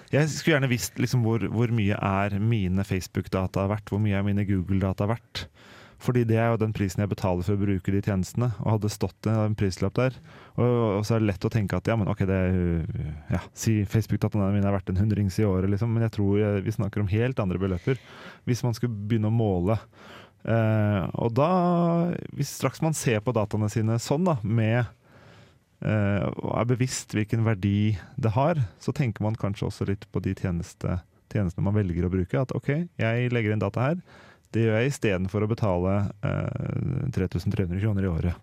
Og jeg skulle gjerne visst liksom, hvor, hvor mye er mine Facebook-data verdt, hvor mye er mine Google-data verdt. Fordi det er jo den prisen jeg betaler for å bruke de tjenestene. Og hadde stått en prislapp der. Og, og, så er det lett å tenke at ja, men ok, det er ja, si Facebook-dataene mine er verdt en hundrings i året, liksom. Men jeg tror vi snakker om helt andre beløper. Hvis man skulle begynne å måle. Eh, og da, hvis straks man ser på dataene sine sånn, da, med eh, og er bevisst hvilken verdi det har, så tenker man kanskje også litt på de tjeneste, tjenestene man velger å bruke. At ok, jeg legger inn data her. Det gjør jeg istedenfor å betale eh, 3300 kroner i året.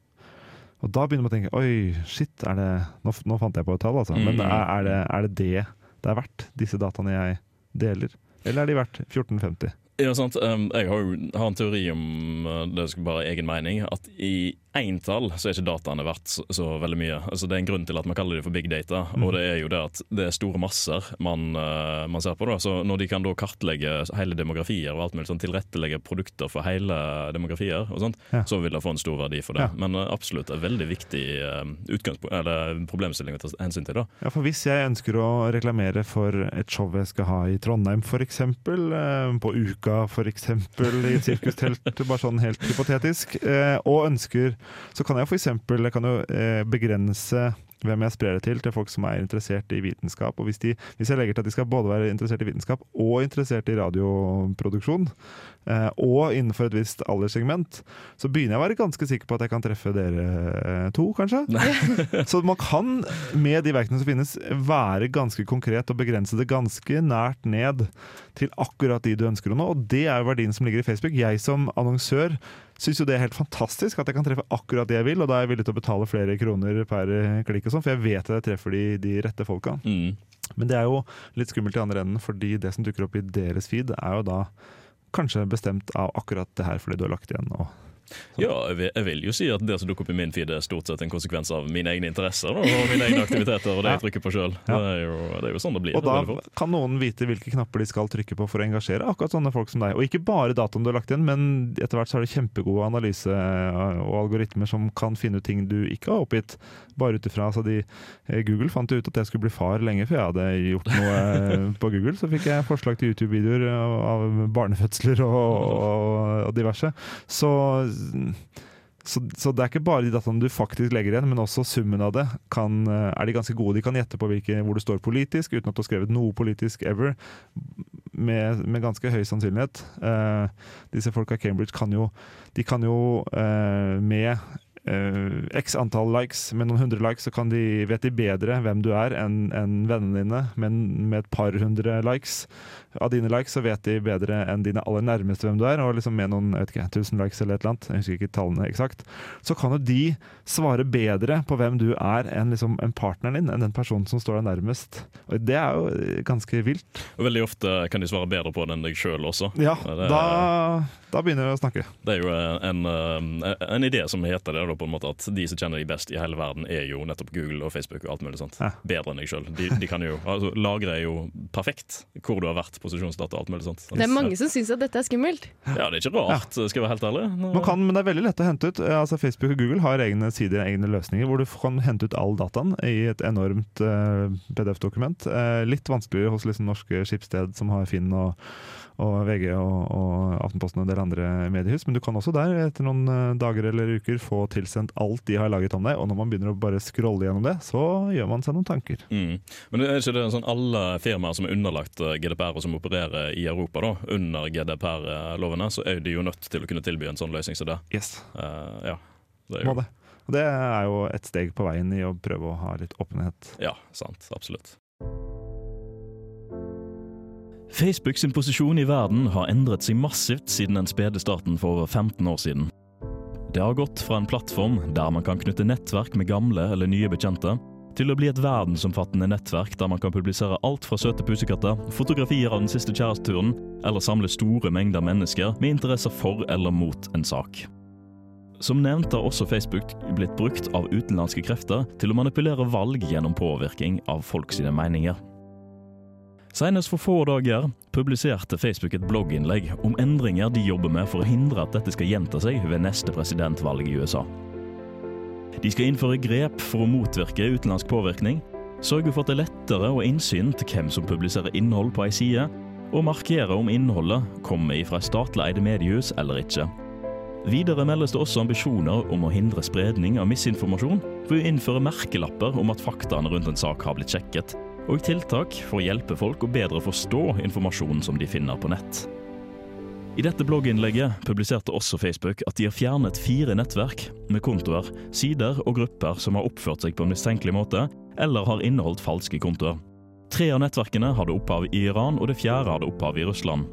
Og da begynner man å tenke oi, shit, er det Nå, nå fant jeg på et tall, altså. Men Mm. er, er, det, er det det det er verdt, disse dataene jeg deler? Eller er de verdt 1450? Ja, sant. Um, jeg har jo har en teori om uh, det er bare egen mening, at i eintall så er ikke dataene verdt så, så veldig mye. Altså, det er en grunn til at man kaller det for big data, Mm. og det er jo det at det er store masser man, uh, man ser på. Da. Så når de kan da kartlegge hele demografier og alt mulig, sånn, tilrettelegge produkter for hele demografier, og sånt, Ja. så vil det få en stor verdi for det. Ja. Men uh, absolutt en veldig viktig uh, problemstilling å ta hensyn til. da. Ja, for Hvis jeg ønsker å reklamere for et show jeg skal ha i Trondheim f.eks., uh, på Uka f.eks., i et sirkustelt, bare sånn helt hypotetisk, og ønsker Så kan jeg f.eks. Eh, begrense hvem jeg sprer det til, til folk som er interessert i vitenskap. Og hvis, de, hvis jeg legger til at de skal både være interessert i vitenskap og interessert i radioproduksjon, eh, og innenfor et visst alderssegment, så begynner jeg å være ganske sikker på at jeg kan treffe dere eh, to, kanskje. så man kan med de verktøyene som finnes, være ganske konkret og begrense det ganske nært ned til akkurat de du ønsker å nå. Og det er jo verdien som ligger i Facebook. Jeg som annonsør syns jo det er helt fantastisk at jeg kan treffe akkurat det jeg vil, og da er jeg villig til å betale flere kroner per klikk og sånn, for jeg vet at jeg treffer de, de rette folka. Mm. Men det er jo litt skummelt i andre enden, fordi det som dukker opp i deres feed, er jo da kanskje bestemt av akkurat det her fordi du har lagt igjen. Og Ja, jeg vil, jeg vil jo si at det som dukker opp i min feed, er stort sett en konsekvens av mine egne interesser og mine egne aktiviteter og det jeg trykker på sjøl. Det, er jo- det er jo sånn det blir. Og da kan noen vite hvilke knapper de skal trykke på for å engasjere akkurat sånne folk som deg. Og ikke bare dataen du har lagt inn, men etter hvert så er det kjempegode analyse og algoritmer som kan finne ut ting du ikke har oppgitt. Bare ut ifra altså de, eh, Google fant ut at jeg skulle bli far lenge før jeg hadde gjort noe eh, på Google. Så fikk jeg forslag til YouTube-videoer av, av barnefødsler og, og, og diverse. Så så, så det er ikke bare de dataene du faktisk legger igjen, men også summen av det kan, eh, er de ganske gode. De kan gjette på hvilke, hvor du står politisk, uten at du har skrevet noe politisk ever. Med, med ganske høy sannsynlighet. Eh, disse folka i Cambridge kan jo De kan jo eh, med eh, x antall likes, med noen hundre likes, så kan de, vet de bedre hvem du er enn en vennene dine. Men med et par hundre likes av dine likes, så vet de bedre enn dine aller nærmeste hvem du er. Og liksom med noen jeg vet ikke, 1000 likes eller et eller annet, jeg husker ikke tallene eksakt, så kan jo de svare bedre på hvem du er enn liksom en partneren din, enn den personen som står deg nærmest. Og det er jo eh, ganske vilt. Og veldig ofte kan de svare bedre på det enn deg sjøl også. Ja, da, da begynner vi å snakke. det er jo en, en, en idé som heter det, da, på en måte at de som kjenner de best i hele verden, er jo nettopp Google og Facebook og alt mulig sånt. Bedre enn deg sjøl. De, de kan jo altså, Lagre er jo perfekt hvor du har vært, posisjonsdata og alt mulig sånt. Det er mange som syns at dette er skummelt. Ja, det er ikke rart, skal jeg være helt ærlig. Nå- Man kan, men det er veldig lett å hente ut. Eh, Altså Facebook og Google har egne sider, egne løsninger, hvor du kan hente ut all dataen i et enormt uh, PDF-dokument. Uh, litt vanskeligere hos liksom norske skipssted som har Finn og, og VG og, og Aftenposten og en del andre mediehus, men du kan også der etter noen eh, dager eller uker få tilsendt alt de har laget om deg, og når man begynner å bare scrolle gjennom det, så gjør man seg noen tanker. Mm. Men er ikke det sånn alle firmaer som er underlagt eh, GDPR og som opererer i Europa da, under GDPR-lovene, så er de jo nødt til å kunne tilby en sånn løsning som det. Yes. Uh, ja. Det er Må jo, det. Og det er jo et steg på veien i å prøve å ha litt åpenhet. ja, sant. Absolutt. Facebook sin posisjon i verden har endret seg massivt siden den spede starten for over 15 år siden. Det har gått fra en plattform der man kan knytte nettverk med gamle eller nye bekjente, til å bli et verdensomfattende nettverk der man kan publisere alt fra søte pusekatter, fotografier av den siste kjæresteturen, eller samle store mengder mennesker med interesser for eller mot en sak. Som nevnt har også Facebook blitt brukt av utenlandske krefter til å manipulere valg gjennom påvirkning av folk sine meninger. Senest for få dager publiserte Facebook et blogginnlegg om endringer de jobber med for å hindre at dette skal gjenta seg ved neste presidentvalg i USA. De skal innføre grep for å motvirke utenlandsk påvirkning, sørge for at det er lettere å ha innsyn til hvem som publiserer innhold på ei side, og markere om innholdet kommer fra statlig eide mediehus eller ikke. Videre meldes det også ambisjoner om å hindre spredning av misinformasjon ved å innføre merkelapper om at faktaene rundt en sak har blitt sjekket, og tiltak for å hjelpe folk å bedre forstå informasjonen som de finner på nett. I dette blogginnlegget publiserte også Facebook at de har fjernet fire nettverk med kontoer, sider og grupper som har oppført seg på en mistenkelig måte eller har inneholdt falske kontoer. Tre av nettverkene hadde opphav i Iran, og det fjerde hadde opphav i Russland.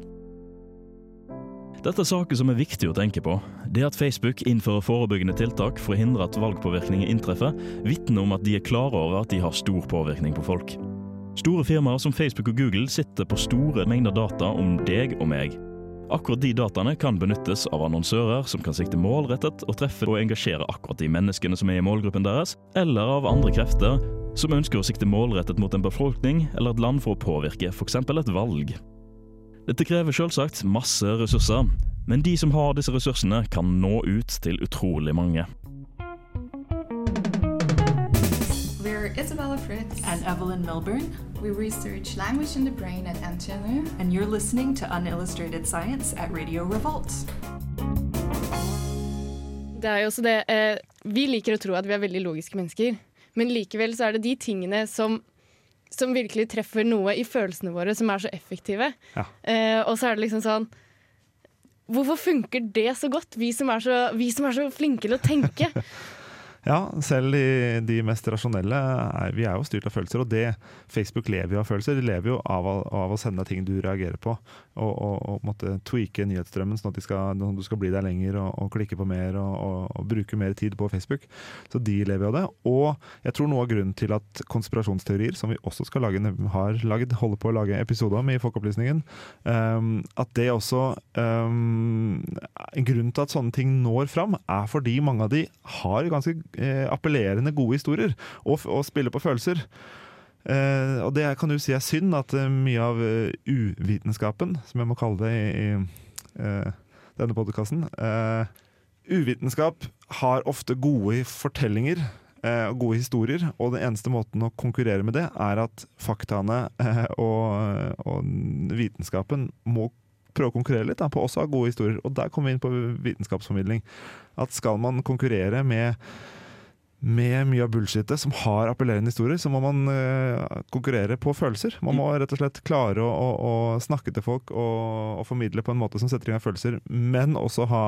Dette er saker som er viktig å tenke på. Det at Facebook innfører forebyggende tiltak for å hindre at valgpåvirkning inntreffer, vitner om at de er klare over at de har stor påvirkning på folk. Store firmaer som Facebook og Google sitter på store mengder data om deg og meg. Akkurat de dataene kan benyttes av annonsører som kan sikte målrettet og treffe og engasjere akkurat de menneskene som er i målgruppen deres, eller av andre krefter som ønsker å sikte målrettet mot en befolkning eller et land for å påvirke f.eks. et valg. Dette krever selvsagt masse ressurser, men de som har disse ressursene, kan nå ut til utrolig mange. We're Isabella Fritz and Evelyn Milburn. We research language in the brain at NTNU. And you're listening to Unillustrated Science at Radio Revolt. Det er jo også det eh, Vi liker å tro at vi er veldig logiske mennesker, men likevel så er det de tingene som, som virkelig treffer noe i følelsene våre, som er så effektive. Ja. Eh, og så er det liksom sånn Hvorfor funker det så godt, vi som er så, vi som er så flinke til å tenke? Ja, selv de, de mest rasjonelle er, Vi er jo styrt av følelser, og det Facebook lever jo av følelser. De lever jo av, av å sende ting du reagerer på, og, og, og måtte tweake nyhetsstrømmen sånn at skal, sånn du skal bli der lenger og, og klikke på mer og, bruke mer tid på Facebook. Så de lever av det. Og jeg tror noe av grunnen til at konspirasjonsteorier, som vi også skal lage, har lagd, holder på å lage episode om i Folkeopplysningen, um, at det også um, En grunn til at sånne ting når fram, er fordi mange av de har ganske appellerende gode historier, og, og spiller på følelser. Eh, og det kan du si er synd, at eh, mye av uh, uvitenskapen, som jeg må kalle det i, i eh, denne podkasten Uvitenskap har ofte gode fortellinger eh, og gode historier, og den eneste måten å konkurrere med det, er at faktaene eh, og, og vitenskapen må prøve å konkurrere litt da, på også å ha gode historier. Og der kommer vi inn på vitenskapsformidling. At skal man konkurrere med med mye av bullshitet som har appellerende historier, så må man uh, konkurrere på følelser. Man må rett og slett klare å, å, å snakke til folk og, og formidle på en måte som setter i gang følelser, men også ha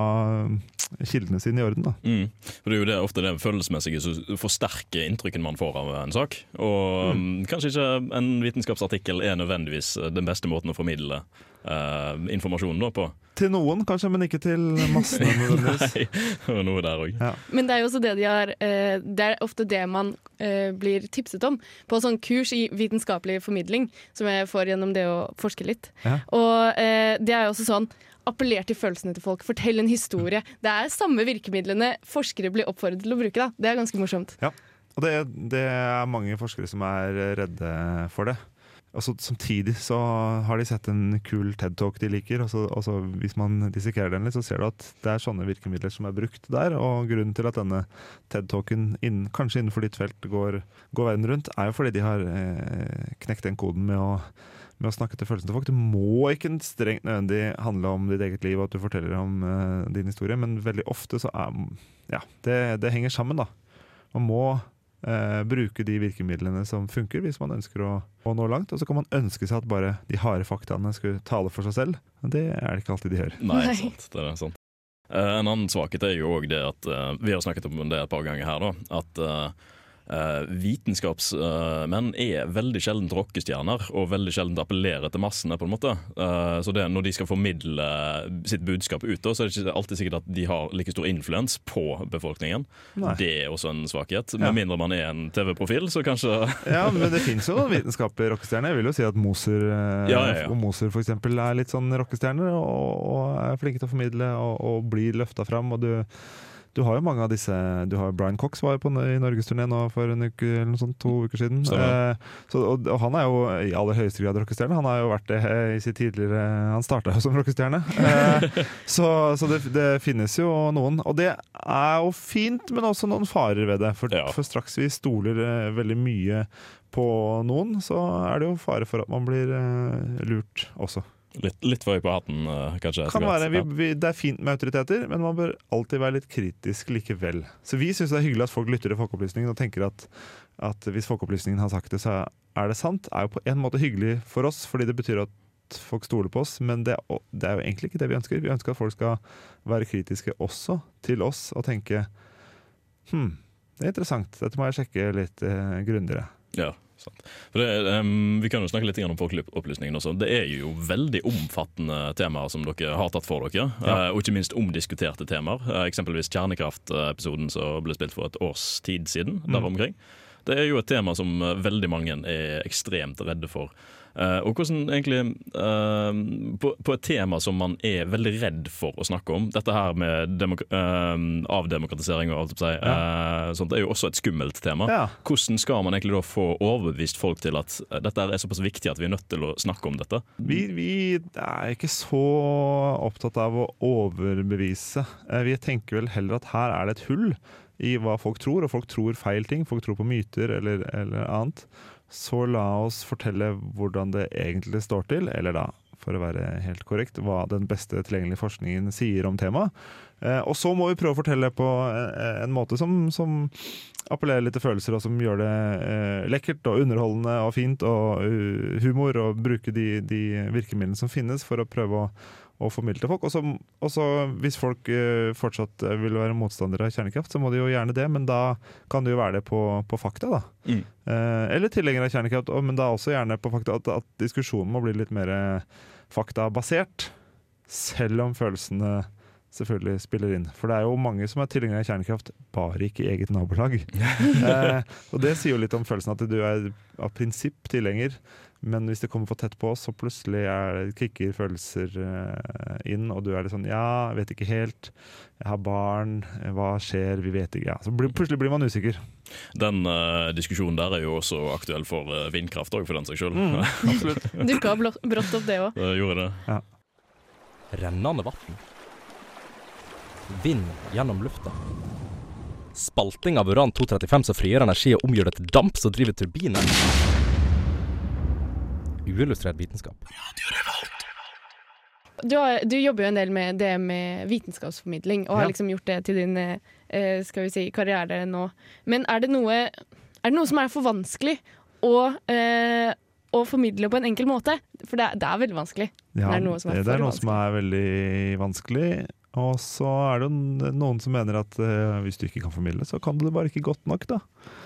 kildene sine i orden. Da. Mm. For Det er jo det, ofte det følelsesmessige som forsterker inntrykken man får av en sak. Og mm. kanskje ikke en vitenskapsartikkel er nødvendigvis den beste måten å formidle eh, informasjonen da på. Til noen kanskje, men ikke til massene. nødvendigvis. Nei, det var noe der òg. Ja. Men det er jo også det de har uh, Det er ofte det man uh, blir tipset om på sånn kurs i vitenskapelig formidling, som jeg får gjennom det å forske litt. Ja. Og eh, det er jo også sånn Appeller til følelsene til folk, fortell en historie. Det er samme virkemidlene forskere blir oppfordret til å bruke. da Det er ganske morsomt. Ja, og det, det er mange forskere som er redde for det. Og så Samtidig så har de sett en kul TED-talk de liker, og så, hvis man dissekerer den litt, så ser du at det er sånne virkemidler som er brukt der. Og grunnen til at denne TED-talken innen, kanskje innenfor ditt felt går, går verden rundt, er jo fordi de har eh, knekt den koden med å, med å snakke til følelsene til folk. Det må ikke strengt nødvendig handle om ditt eget liv og at du forteller om eh, din historie, men veldig ofte så er Ja, det, det henger sammen, da. Man må eh, bruke de virkemidlene som funker, hvis man ønsker å, å nå langt. Og så kan man ønske seg at bare de harde faktaene skulle tale for seg selv. Men det er det ikke alltid de gjør. Nei, sant. Det er sant. Eh, en annen svakhet er jo òg det at eh, Vi har snakket om det et par ganger her, da. At eh, vitenskapsmenn er veldig sjelden rockestjerner, og veldig sjelden appellerer til massene, på en måte. Eh, så det, når de skal formidle sitt budskap ut, så er det ikke alltid sikkert at de har like stor influens på befolkningen. Nei. Det er også en svakhet. Ja. Med mindre man er en TV-profil, så kanskje Ja, men det fins jo noen vitenskapelige rockestjerner. Jeg vil jo si at Moser eh, ja, ja. og Moser for eksempel er litt sånn rockestjerner, og, og er flinke til å formidle og, og blir løfta fram. Og du, du har jo mange av disse Du har Brian Cox var jo på i norgesturné nå for en uke eller noe sånt, to uker siden. Eh, så, og, og han er jo i aller høyeste grad rockestjerne. Han har jo vært det eh, i sitt tidligere Han starta jo som rockestjerne. Eh, så så det, det finnes jo noen. Og det er jo fint, men også noen farer ved det. For, for straks vi stoler eh, veldig mye på noen, så er det jo fare for at man blir eh, lurt også. Litt, litt for høy på hatten, eh, kanskje. Kan være, vi, vi, det er fint med autoriteter, men man bør alltid være litt kritisk likevel. Så vi syns det er hyggelig at folk lytter til Folkeopplysningen og tenker at, at hvis Folkeopplysningen har sagt det, så er det sant. er jo på en måte hyggelig for oss, fordi det betyr at folk stoler på oss, men det, det er jo egentlig ikke det vi ønsker. Vi ønsker at folk skal være kritiske også til oss og tenke Hm, det er interessant, dette må jeg sjekke litt eh, grundigere. Ja, det, um, vi kan jo snakke litt om folkeopplysningen også. Det er jo veldig omfattende temaer som dere har tatt for dere. Ja. Uh, Og ikke minst omdiskuterte temaer. Uh, Eksempelvis kjernekraftepisoden som ble spilt for et års tid siden. Mm. der omkring. Det er jo et tema som eh, veldig mange er ekstremt redde for. Eh, og hvordan egentlig eh, på, på et tema som man er veldig redd for å snakke om, dette her med demok eh, avdemokratisering og alt på seg, ja. sånt, er jo også et skummelt tema. Ja. Hvordan skal man egentlig da få overbevist folk til at dette er såpass viktig at vi er nødt til å snakke om dette? Vi, vi er ikke så opptatt av å overbevise. Vi tenker vel heller at her er det et hull i hva folk tror, og folk tror feil ting. Folk tror på myter eller, eller annet. Så la oss fortelle hvordan det egentlig står til, eller da, for å være helt korrekt, hva den beste tilgjengelige forskningen sier om temaet. Eh, og så må vi prøve å fortelle på en, en måte som, som appellerer litt til følelser, og som gjør det eh, lekkert og underholdende og fint og uh, humor, og bruke de, de virkemidlene som finnes for å prøve å, å formidle til folk. Og så- hvis folk eh, fortsatt eh, vil være motstandere av kjernekraft, så må de jo gjerne det, men da kan det jo være det på, på fakta, da. Mm. Eh, eller tilhengere av kjernekraft, men da også gjerne på fakta at, at diskusjonen må bli litt mer eh, faktabasert. Selv om følelsene selvfølgelig spiller inn. For det er jo mange som er tilhengere av kjernekraft, bare ikke i eget nabolag. eh, og det sier jo litt om følelsen at du er av prinsipp tilhenger, men hvis det kommer for tett på, så plutselig er, kicker følelser eh, inn, og du er litt sånn Ja, jeg vet ikke helt. Jeg har barn. eh, Hva skjer? Vi vet ikke. Ja. Så blir, plutselig blir man usikker. Den uh, diskusjonen der er jo også aktuell for vindkraft òg, for den saks skyld. Mm, absolutt. Dukka brått opp, det òg. Det gjorde det. Ja. Rennende vann. Vind gjennom lufta. Spalting av uran-235 som frigjør energi og omgjør det til damp som driver turbiner. Uillustrert vitenskap. Du, har, du jobber jo en del med det med vitenskapsformidling, og har liksom gjort det til din eh, skal vi si, karriere nå. Men er det noe, er det noe som er for vanskelig å, eh, å formidle på en enkel måte? For det er, det er veldig vanskelig. Ja, det er noe som er det er noe vanskelig. som er veldig vanskelig. Og så er det noen som mener at uh, hvis du ikke kan formidle, så kan du det bare ikke godt nok. da.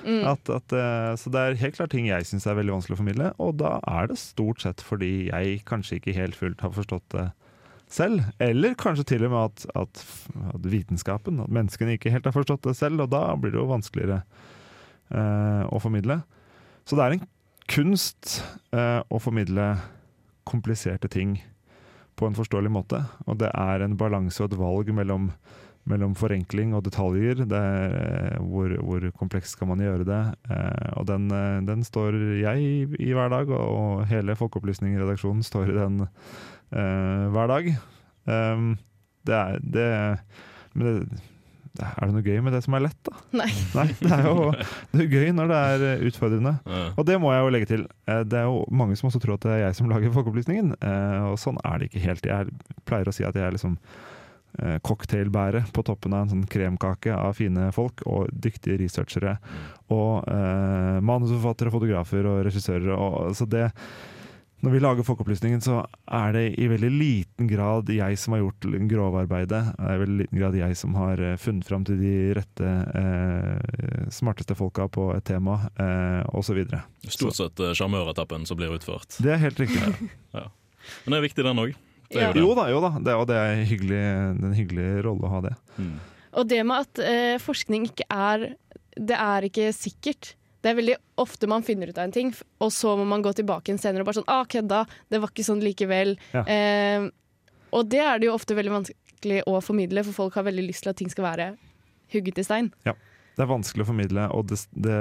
Mm. At, at, uh, så det er helt klart ting jeg syns er veldig vanskelig å formidle, og da er det stort sett fordi jeg kanskje ikke helt fullt har forstått det selv. Eller kanskje til og med at, at, at vitenskapen, at menneskene ikke helt har forstått det selv, og da blir det jo vanskeligere uh, å formidle. Så det er en kunst å formidle kompliserte ting på en forståelig måte. Og det er en balanse og et valg mellom, mellom forenkling og detaljer. Det er, eh, hvor, hvor komplekst skal man gjøre det? Eh, og den, eh, den står jeg i, i hver dag, og, hele Folkeopplysning-redaksjonen står i den eh, hver dag. Um, det er det, Men det, er det noe gøy med det som er lett, da? Nei. det er jo det er gøy når det er utfordrende. utfordrende. Og det må jeg jo legge til. Eh, Det er jo mange som også tror at det er jeg som lager Folkeopplysningen, eh, og sånn er det ikke helt. Jeg er- pleier å si at jeg er liksom eh, cocktailbæret på toppen av en sånn kremkake av fine folk og dyktige researchere. Og eh, manusforfattere, fotografer og regissører. Og, så det når vi lager Folkeopplysningen, så er det i veldig liten grad jeg som har gjort grovarbeidet. Det er i veldig liten grad jeg som har eh, funnet fram til de rette, eh, smarteste folka på et tema, eh, osv. Stort sett eh, sjarmøretappen som blir utført. Det er helt riktig. Ja. Men det er viktig, den òg. Ja. Jo da, jo da. Det, og det er hyggelig, en hyggelig rolle å ha det. Og det med at eh, forskning ikke er Det er ikke sikkert. Det er veldig ofte man finner ut av en ting, og så må man gå tilbake igjen senere og bare sånn ah, kødda, det var ikke sånn likevel. Ja. Eh, og det er det jo ofte veldig vanskelig å formidle, for folk har veldig lyst til at ting skal være hugget i stein. Ja. Det er vanskelig å formidle, og det, det,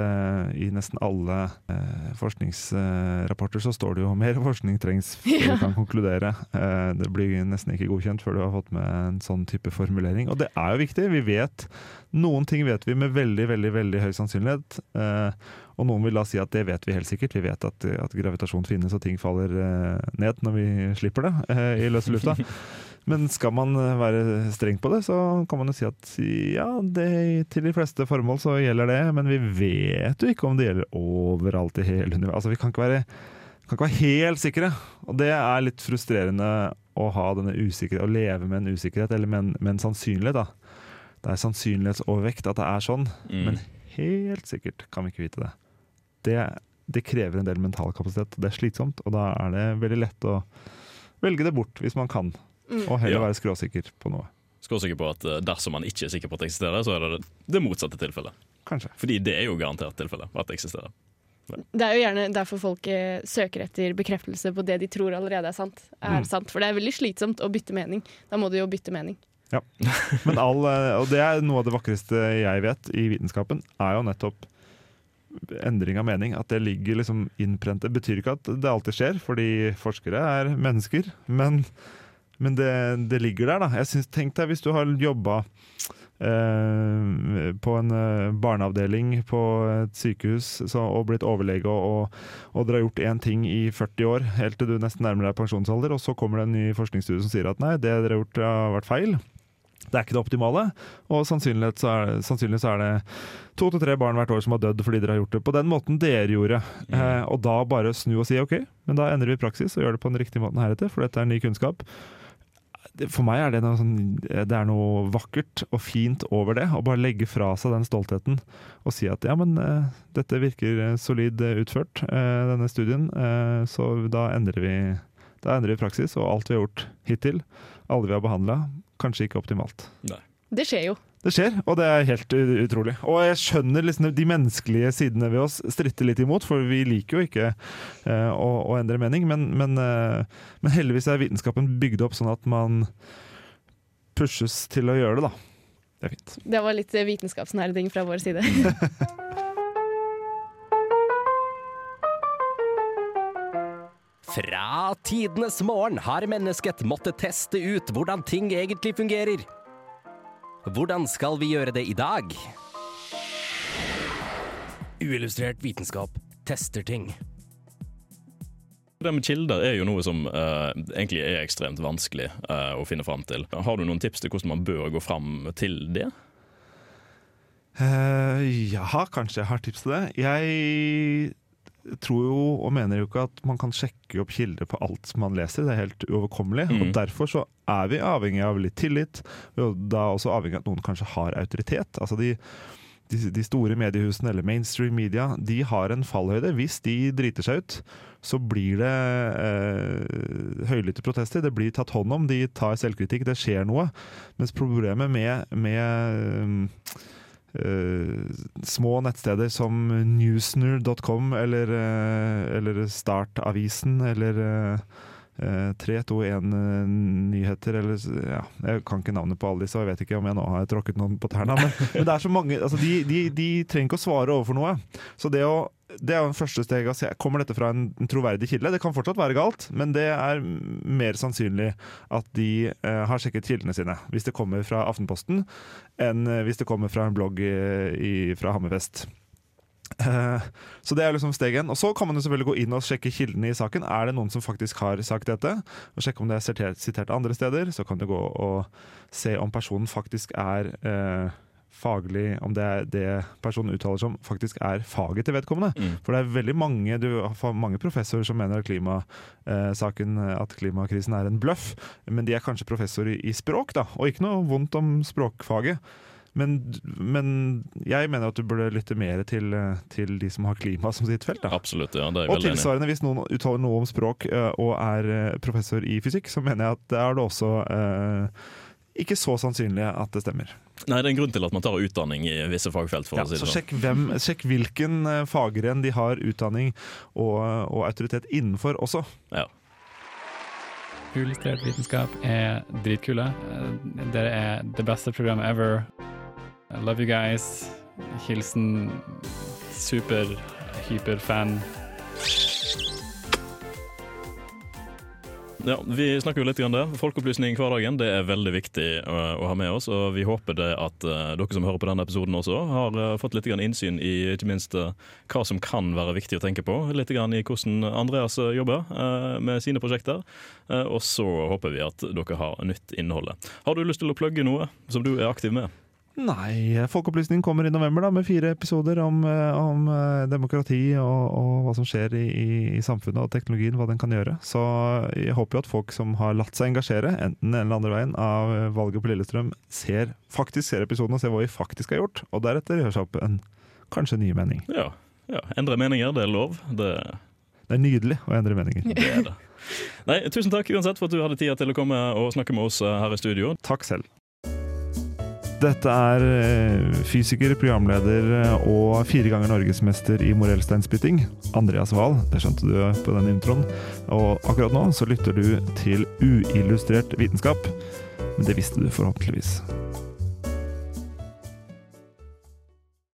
i nesten alle eh, forskningsrapporter så står det jo mer forskning trengs før Ja. kan konkludere. Eh, det blir nesten ikke godkjent før du har fått med en sånn type formulering. Og det er jo viktig. Vi vet Noen ting vet vi med veldig, veldig, veldig høy sannsynlighet. Eh, og noen vil da si at det vet vi helt sikkert. Vi vet at, at gravitasjon finnes og ting faller eh, ned når vi slipper det eh, i løse lufta. Men skal man eh, være streng på det, så kan man jo si at ja, det, til de fleste formål så gjelder det, men vi vet jo ikke om det gjelder overalt i hele universet. Altså, vi kan ikke være, kan ikke være helt sikre, og det er litt frustrerende å ha denne usikkerhet, å leve med en usikkerhet, eller med en, med en sannsynlighet. da. Det er sannsynlighetsovervekt at det er sånn, Mm. men helt sikkert kan vi ikke vite det. Det. Det krever en del mental kapasitet, det er slitsomt, og da er det veldig lett å velge det bort hvis man kan. Mm. Og heller Ja. være skråsikker på noe. Skråsikker på at eh, dersom man ikke er sikker på at det eksisterer, så er det det motsatte tilfellet. Kanskje. Fordi det er jo garantert tilfellet at det eksisterer. Det er jo gjerne derfor folk eh, søker etter bekreftelse på det de tror allerede er sant. Er Mm. sant. For det er veldig slitsomt å bytte mening. Da må du jo bytte mening. Ja. Men all, eh, og det er noe av det vakreste jeg vet i vitenskapen, er jo nettopp endring av mening. At det ligger liksom innprentet. Betyr ikke at det alltid skjer, fordi forskere er mennesker. Men, men det, det ligger der, da. Jeg synes, Tenk deg hvis du har jobba eh, på en eh, barneavdeling på et sykehus så, og blitt overlege og, og, og dere har gjort én ting i 40 år, helt til du nesten nærmer deg pensjonsalder, og så kommer det en ny forskningsstudie som sier at nei, det dere har gjort har vært feil. Det er ikke det optimale, og sannsynligvis så er, sannsynlig så er det to til tre barn hvert år som har dødd fordi dere har gjort det på den måten dere gjorde. Eh, og da bare snu og si OK, men da endrer vi praksis og gjør det på den riktige måten heretter, for dette er ny kunnskap. For meg er det noe, sånn, det er noe vakkert og fint over det. Å bare legge fra seg den stoltheten og si at ja, men eh, dette virker eh, solid eh, utført, eh, denne studien. Eh, så da endrer vi da endrer vi praksis, og alt vi har gjort hittil, alle vi har behandla, kanskje ikke optimalt. Det skjer jo. Det skjer, og det er helt utrolig. Og jeg skjønner liksom de menneskelige sidene ved oss stritter litt imot, for vi liker jo ikke uh, å, å endre mening. Men, men, uh, men heldigvis er vitenskapen bygd opp sånn at man pushes til å gjøre det, da. Det er fint. Det var litt vitenskapsnære ting fra vår side. Fra tidenes morgen har mennesket måttet teste ut hvordan ting egentlig fungerer. Hvordan skal vi gjøre det i dag? Uillustrert vitenskap tester ting. Det med kilder er jo noe som uh, egentlig er ekstremt vanskelig uh, å finne fram til. Har du noen tips til hvordan man bør gå fram til det? Uh, ja, kanskje jeg har tips til det. Jeg tror jo og mener jo ikke at man kan sjekke opp kilder på alt man leser. Det er helt uoverkommelig. Mm. Og Derfor så er vi avhengig av litt tillit. Og da også avhengig av at noen kanskje har autoritet. Altså de, de, de store mediehusene eller mainstream media de har en fallhøyde. Hvis de driter seg ut, så blir det eh, høylytte protester. Det blir tatt hånd om. De tar selvkritikk. Det skjer noe. Mens problemet med, med små nettsteder som newsner.com eller, eh, eller Startavisen eller eh, eh, 321-nyheter eller ja, Jeg kan ikke navnet på alle disse, og jeg vet ikke om jeg nå har tråkket noen på tærne. Men, men det er så mange altså de, de, de trenger ikke å svare overfor noe. Så det å det er jo en første steg Altså, Kommer dette fra en troverdig kilde. Det kan fortsatt være galt, men det er mer sannsynlig at de eh, har sjekket kildene sine. Hvis det kommer fra Aftenposten, enn eh, hvis det kommer fra en blogg i, i, fra Hammerfest. Eh, så det er liksom steg én. Og så kan man jo selvfølgelig gå inn og sjekke kildene i saken. Er det noen som faktisk har sagt dette? Og sjekke om det er sitert, sitert andre steder. Så kan du gå og se om personen faktisk er eh, faglig Om det er det personen uttaler som faktisk er faget til vedkommende. Mm. For det er veldig mange du har mange professorer som mener at klimasaken, at klimakrisen er en bløff. Men de er kanskje professorer i, i språk, da. Og ikke noe vondt om språkfaget. Men, men jeg mener at du burde lytte mer til, til de som har klima som sitt felt. Da. Absolutt, ja. Det er jeg Og tilsvarende, hvis noen uttaler noe om språk eh, og er eh, professor i fysikk, så mener jeg at det er det også eh, ikke så sannsynlig at det stemmer. Nei, det er en grunn til at man tar utdanning i visse fagfelt. for Ja, å si det så sånn. sjekk, hvem, sjekk hvilken eh, faggren de har utdanning og, og autoritet innenfor også. Ja. Uillustrert vitenskap er dritkule. Eh, Dere er det beste programmet ever. I love you guys. Hilsen super, hyperfan. Ja, Vi snakker jo litt om det. Folkeopplysning i hverdagen det er veldig viktig å, å ha med oss. og Vi håper det at eh, dere som hører på denne episoden også, har eh, fått litt grann innsyn i ikke minst eh, hva som kan være viktig å tenke på. Litt grann i hvordan Andreas eh, jobber eh, med sine prosjekter. Eh, og så håper vi at dere har nytt innholdet. Har du lyst til å plugge noe som du er aktiv med? Nei, Folkeopplysning kommer i november da, med fire episoder om, eh, om eh, demokrati og, og hva som skjer i, i, samfunnet og teknologien, hva den kan gjøre. Så jeg håper jo at folk som har latt seg engasjere, enten den ene eller andre veien, av eh, valget på Lillestrøm, ser, faktisk ser episoden og ser hva vi faktisk har gjort, og deretter gjør seg opp en kanskje ny mening. Ja, ja. Endre meninger, det er lov. Det, Det er nydelig å endre meninger. det er det. Nei, Tusen takk uansett for at du hadde tid til å komme og snakke med oss eh, her i studio. Takk selv. Dette er eh, fysiker, programleder eh, og fire ganger norgesmester i morellsteinspytting, Andreas Wahl. Det skjønte du på den introen. Og akkurat nå så lytter du til uillustrert vitenskap. Men det visste du forhåpentligvis.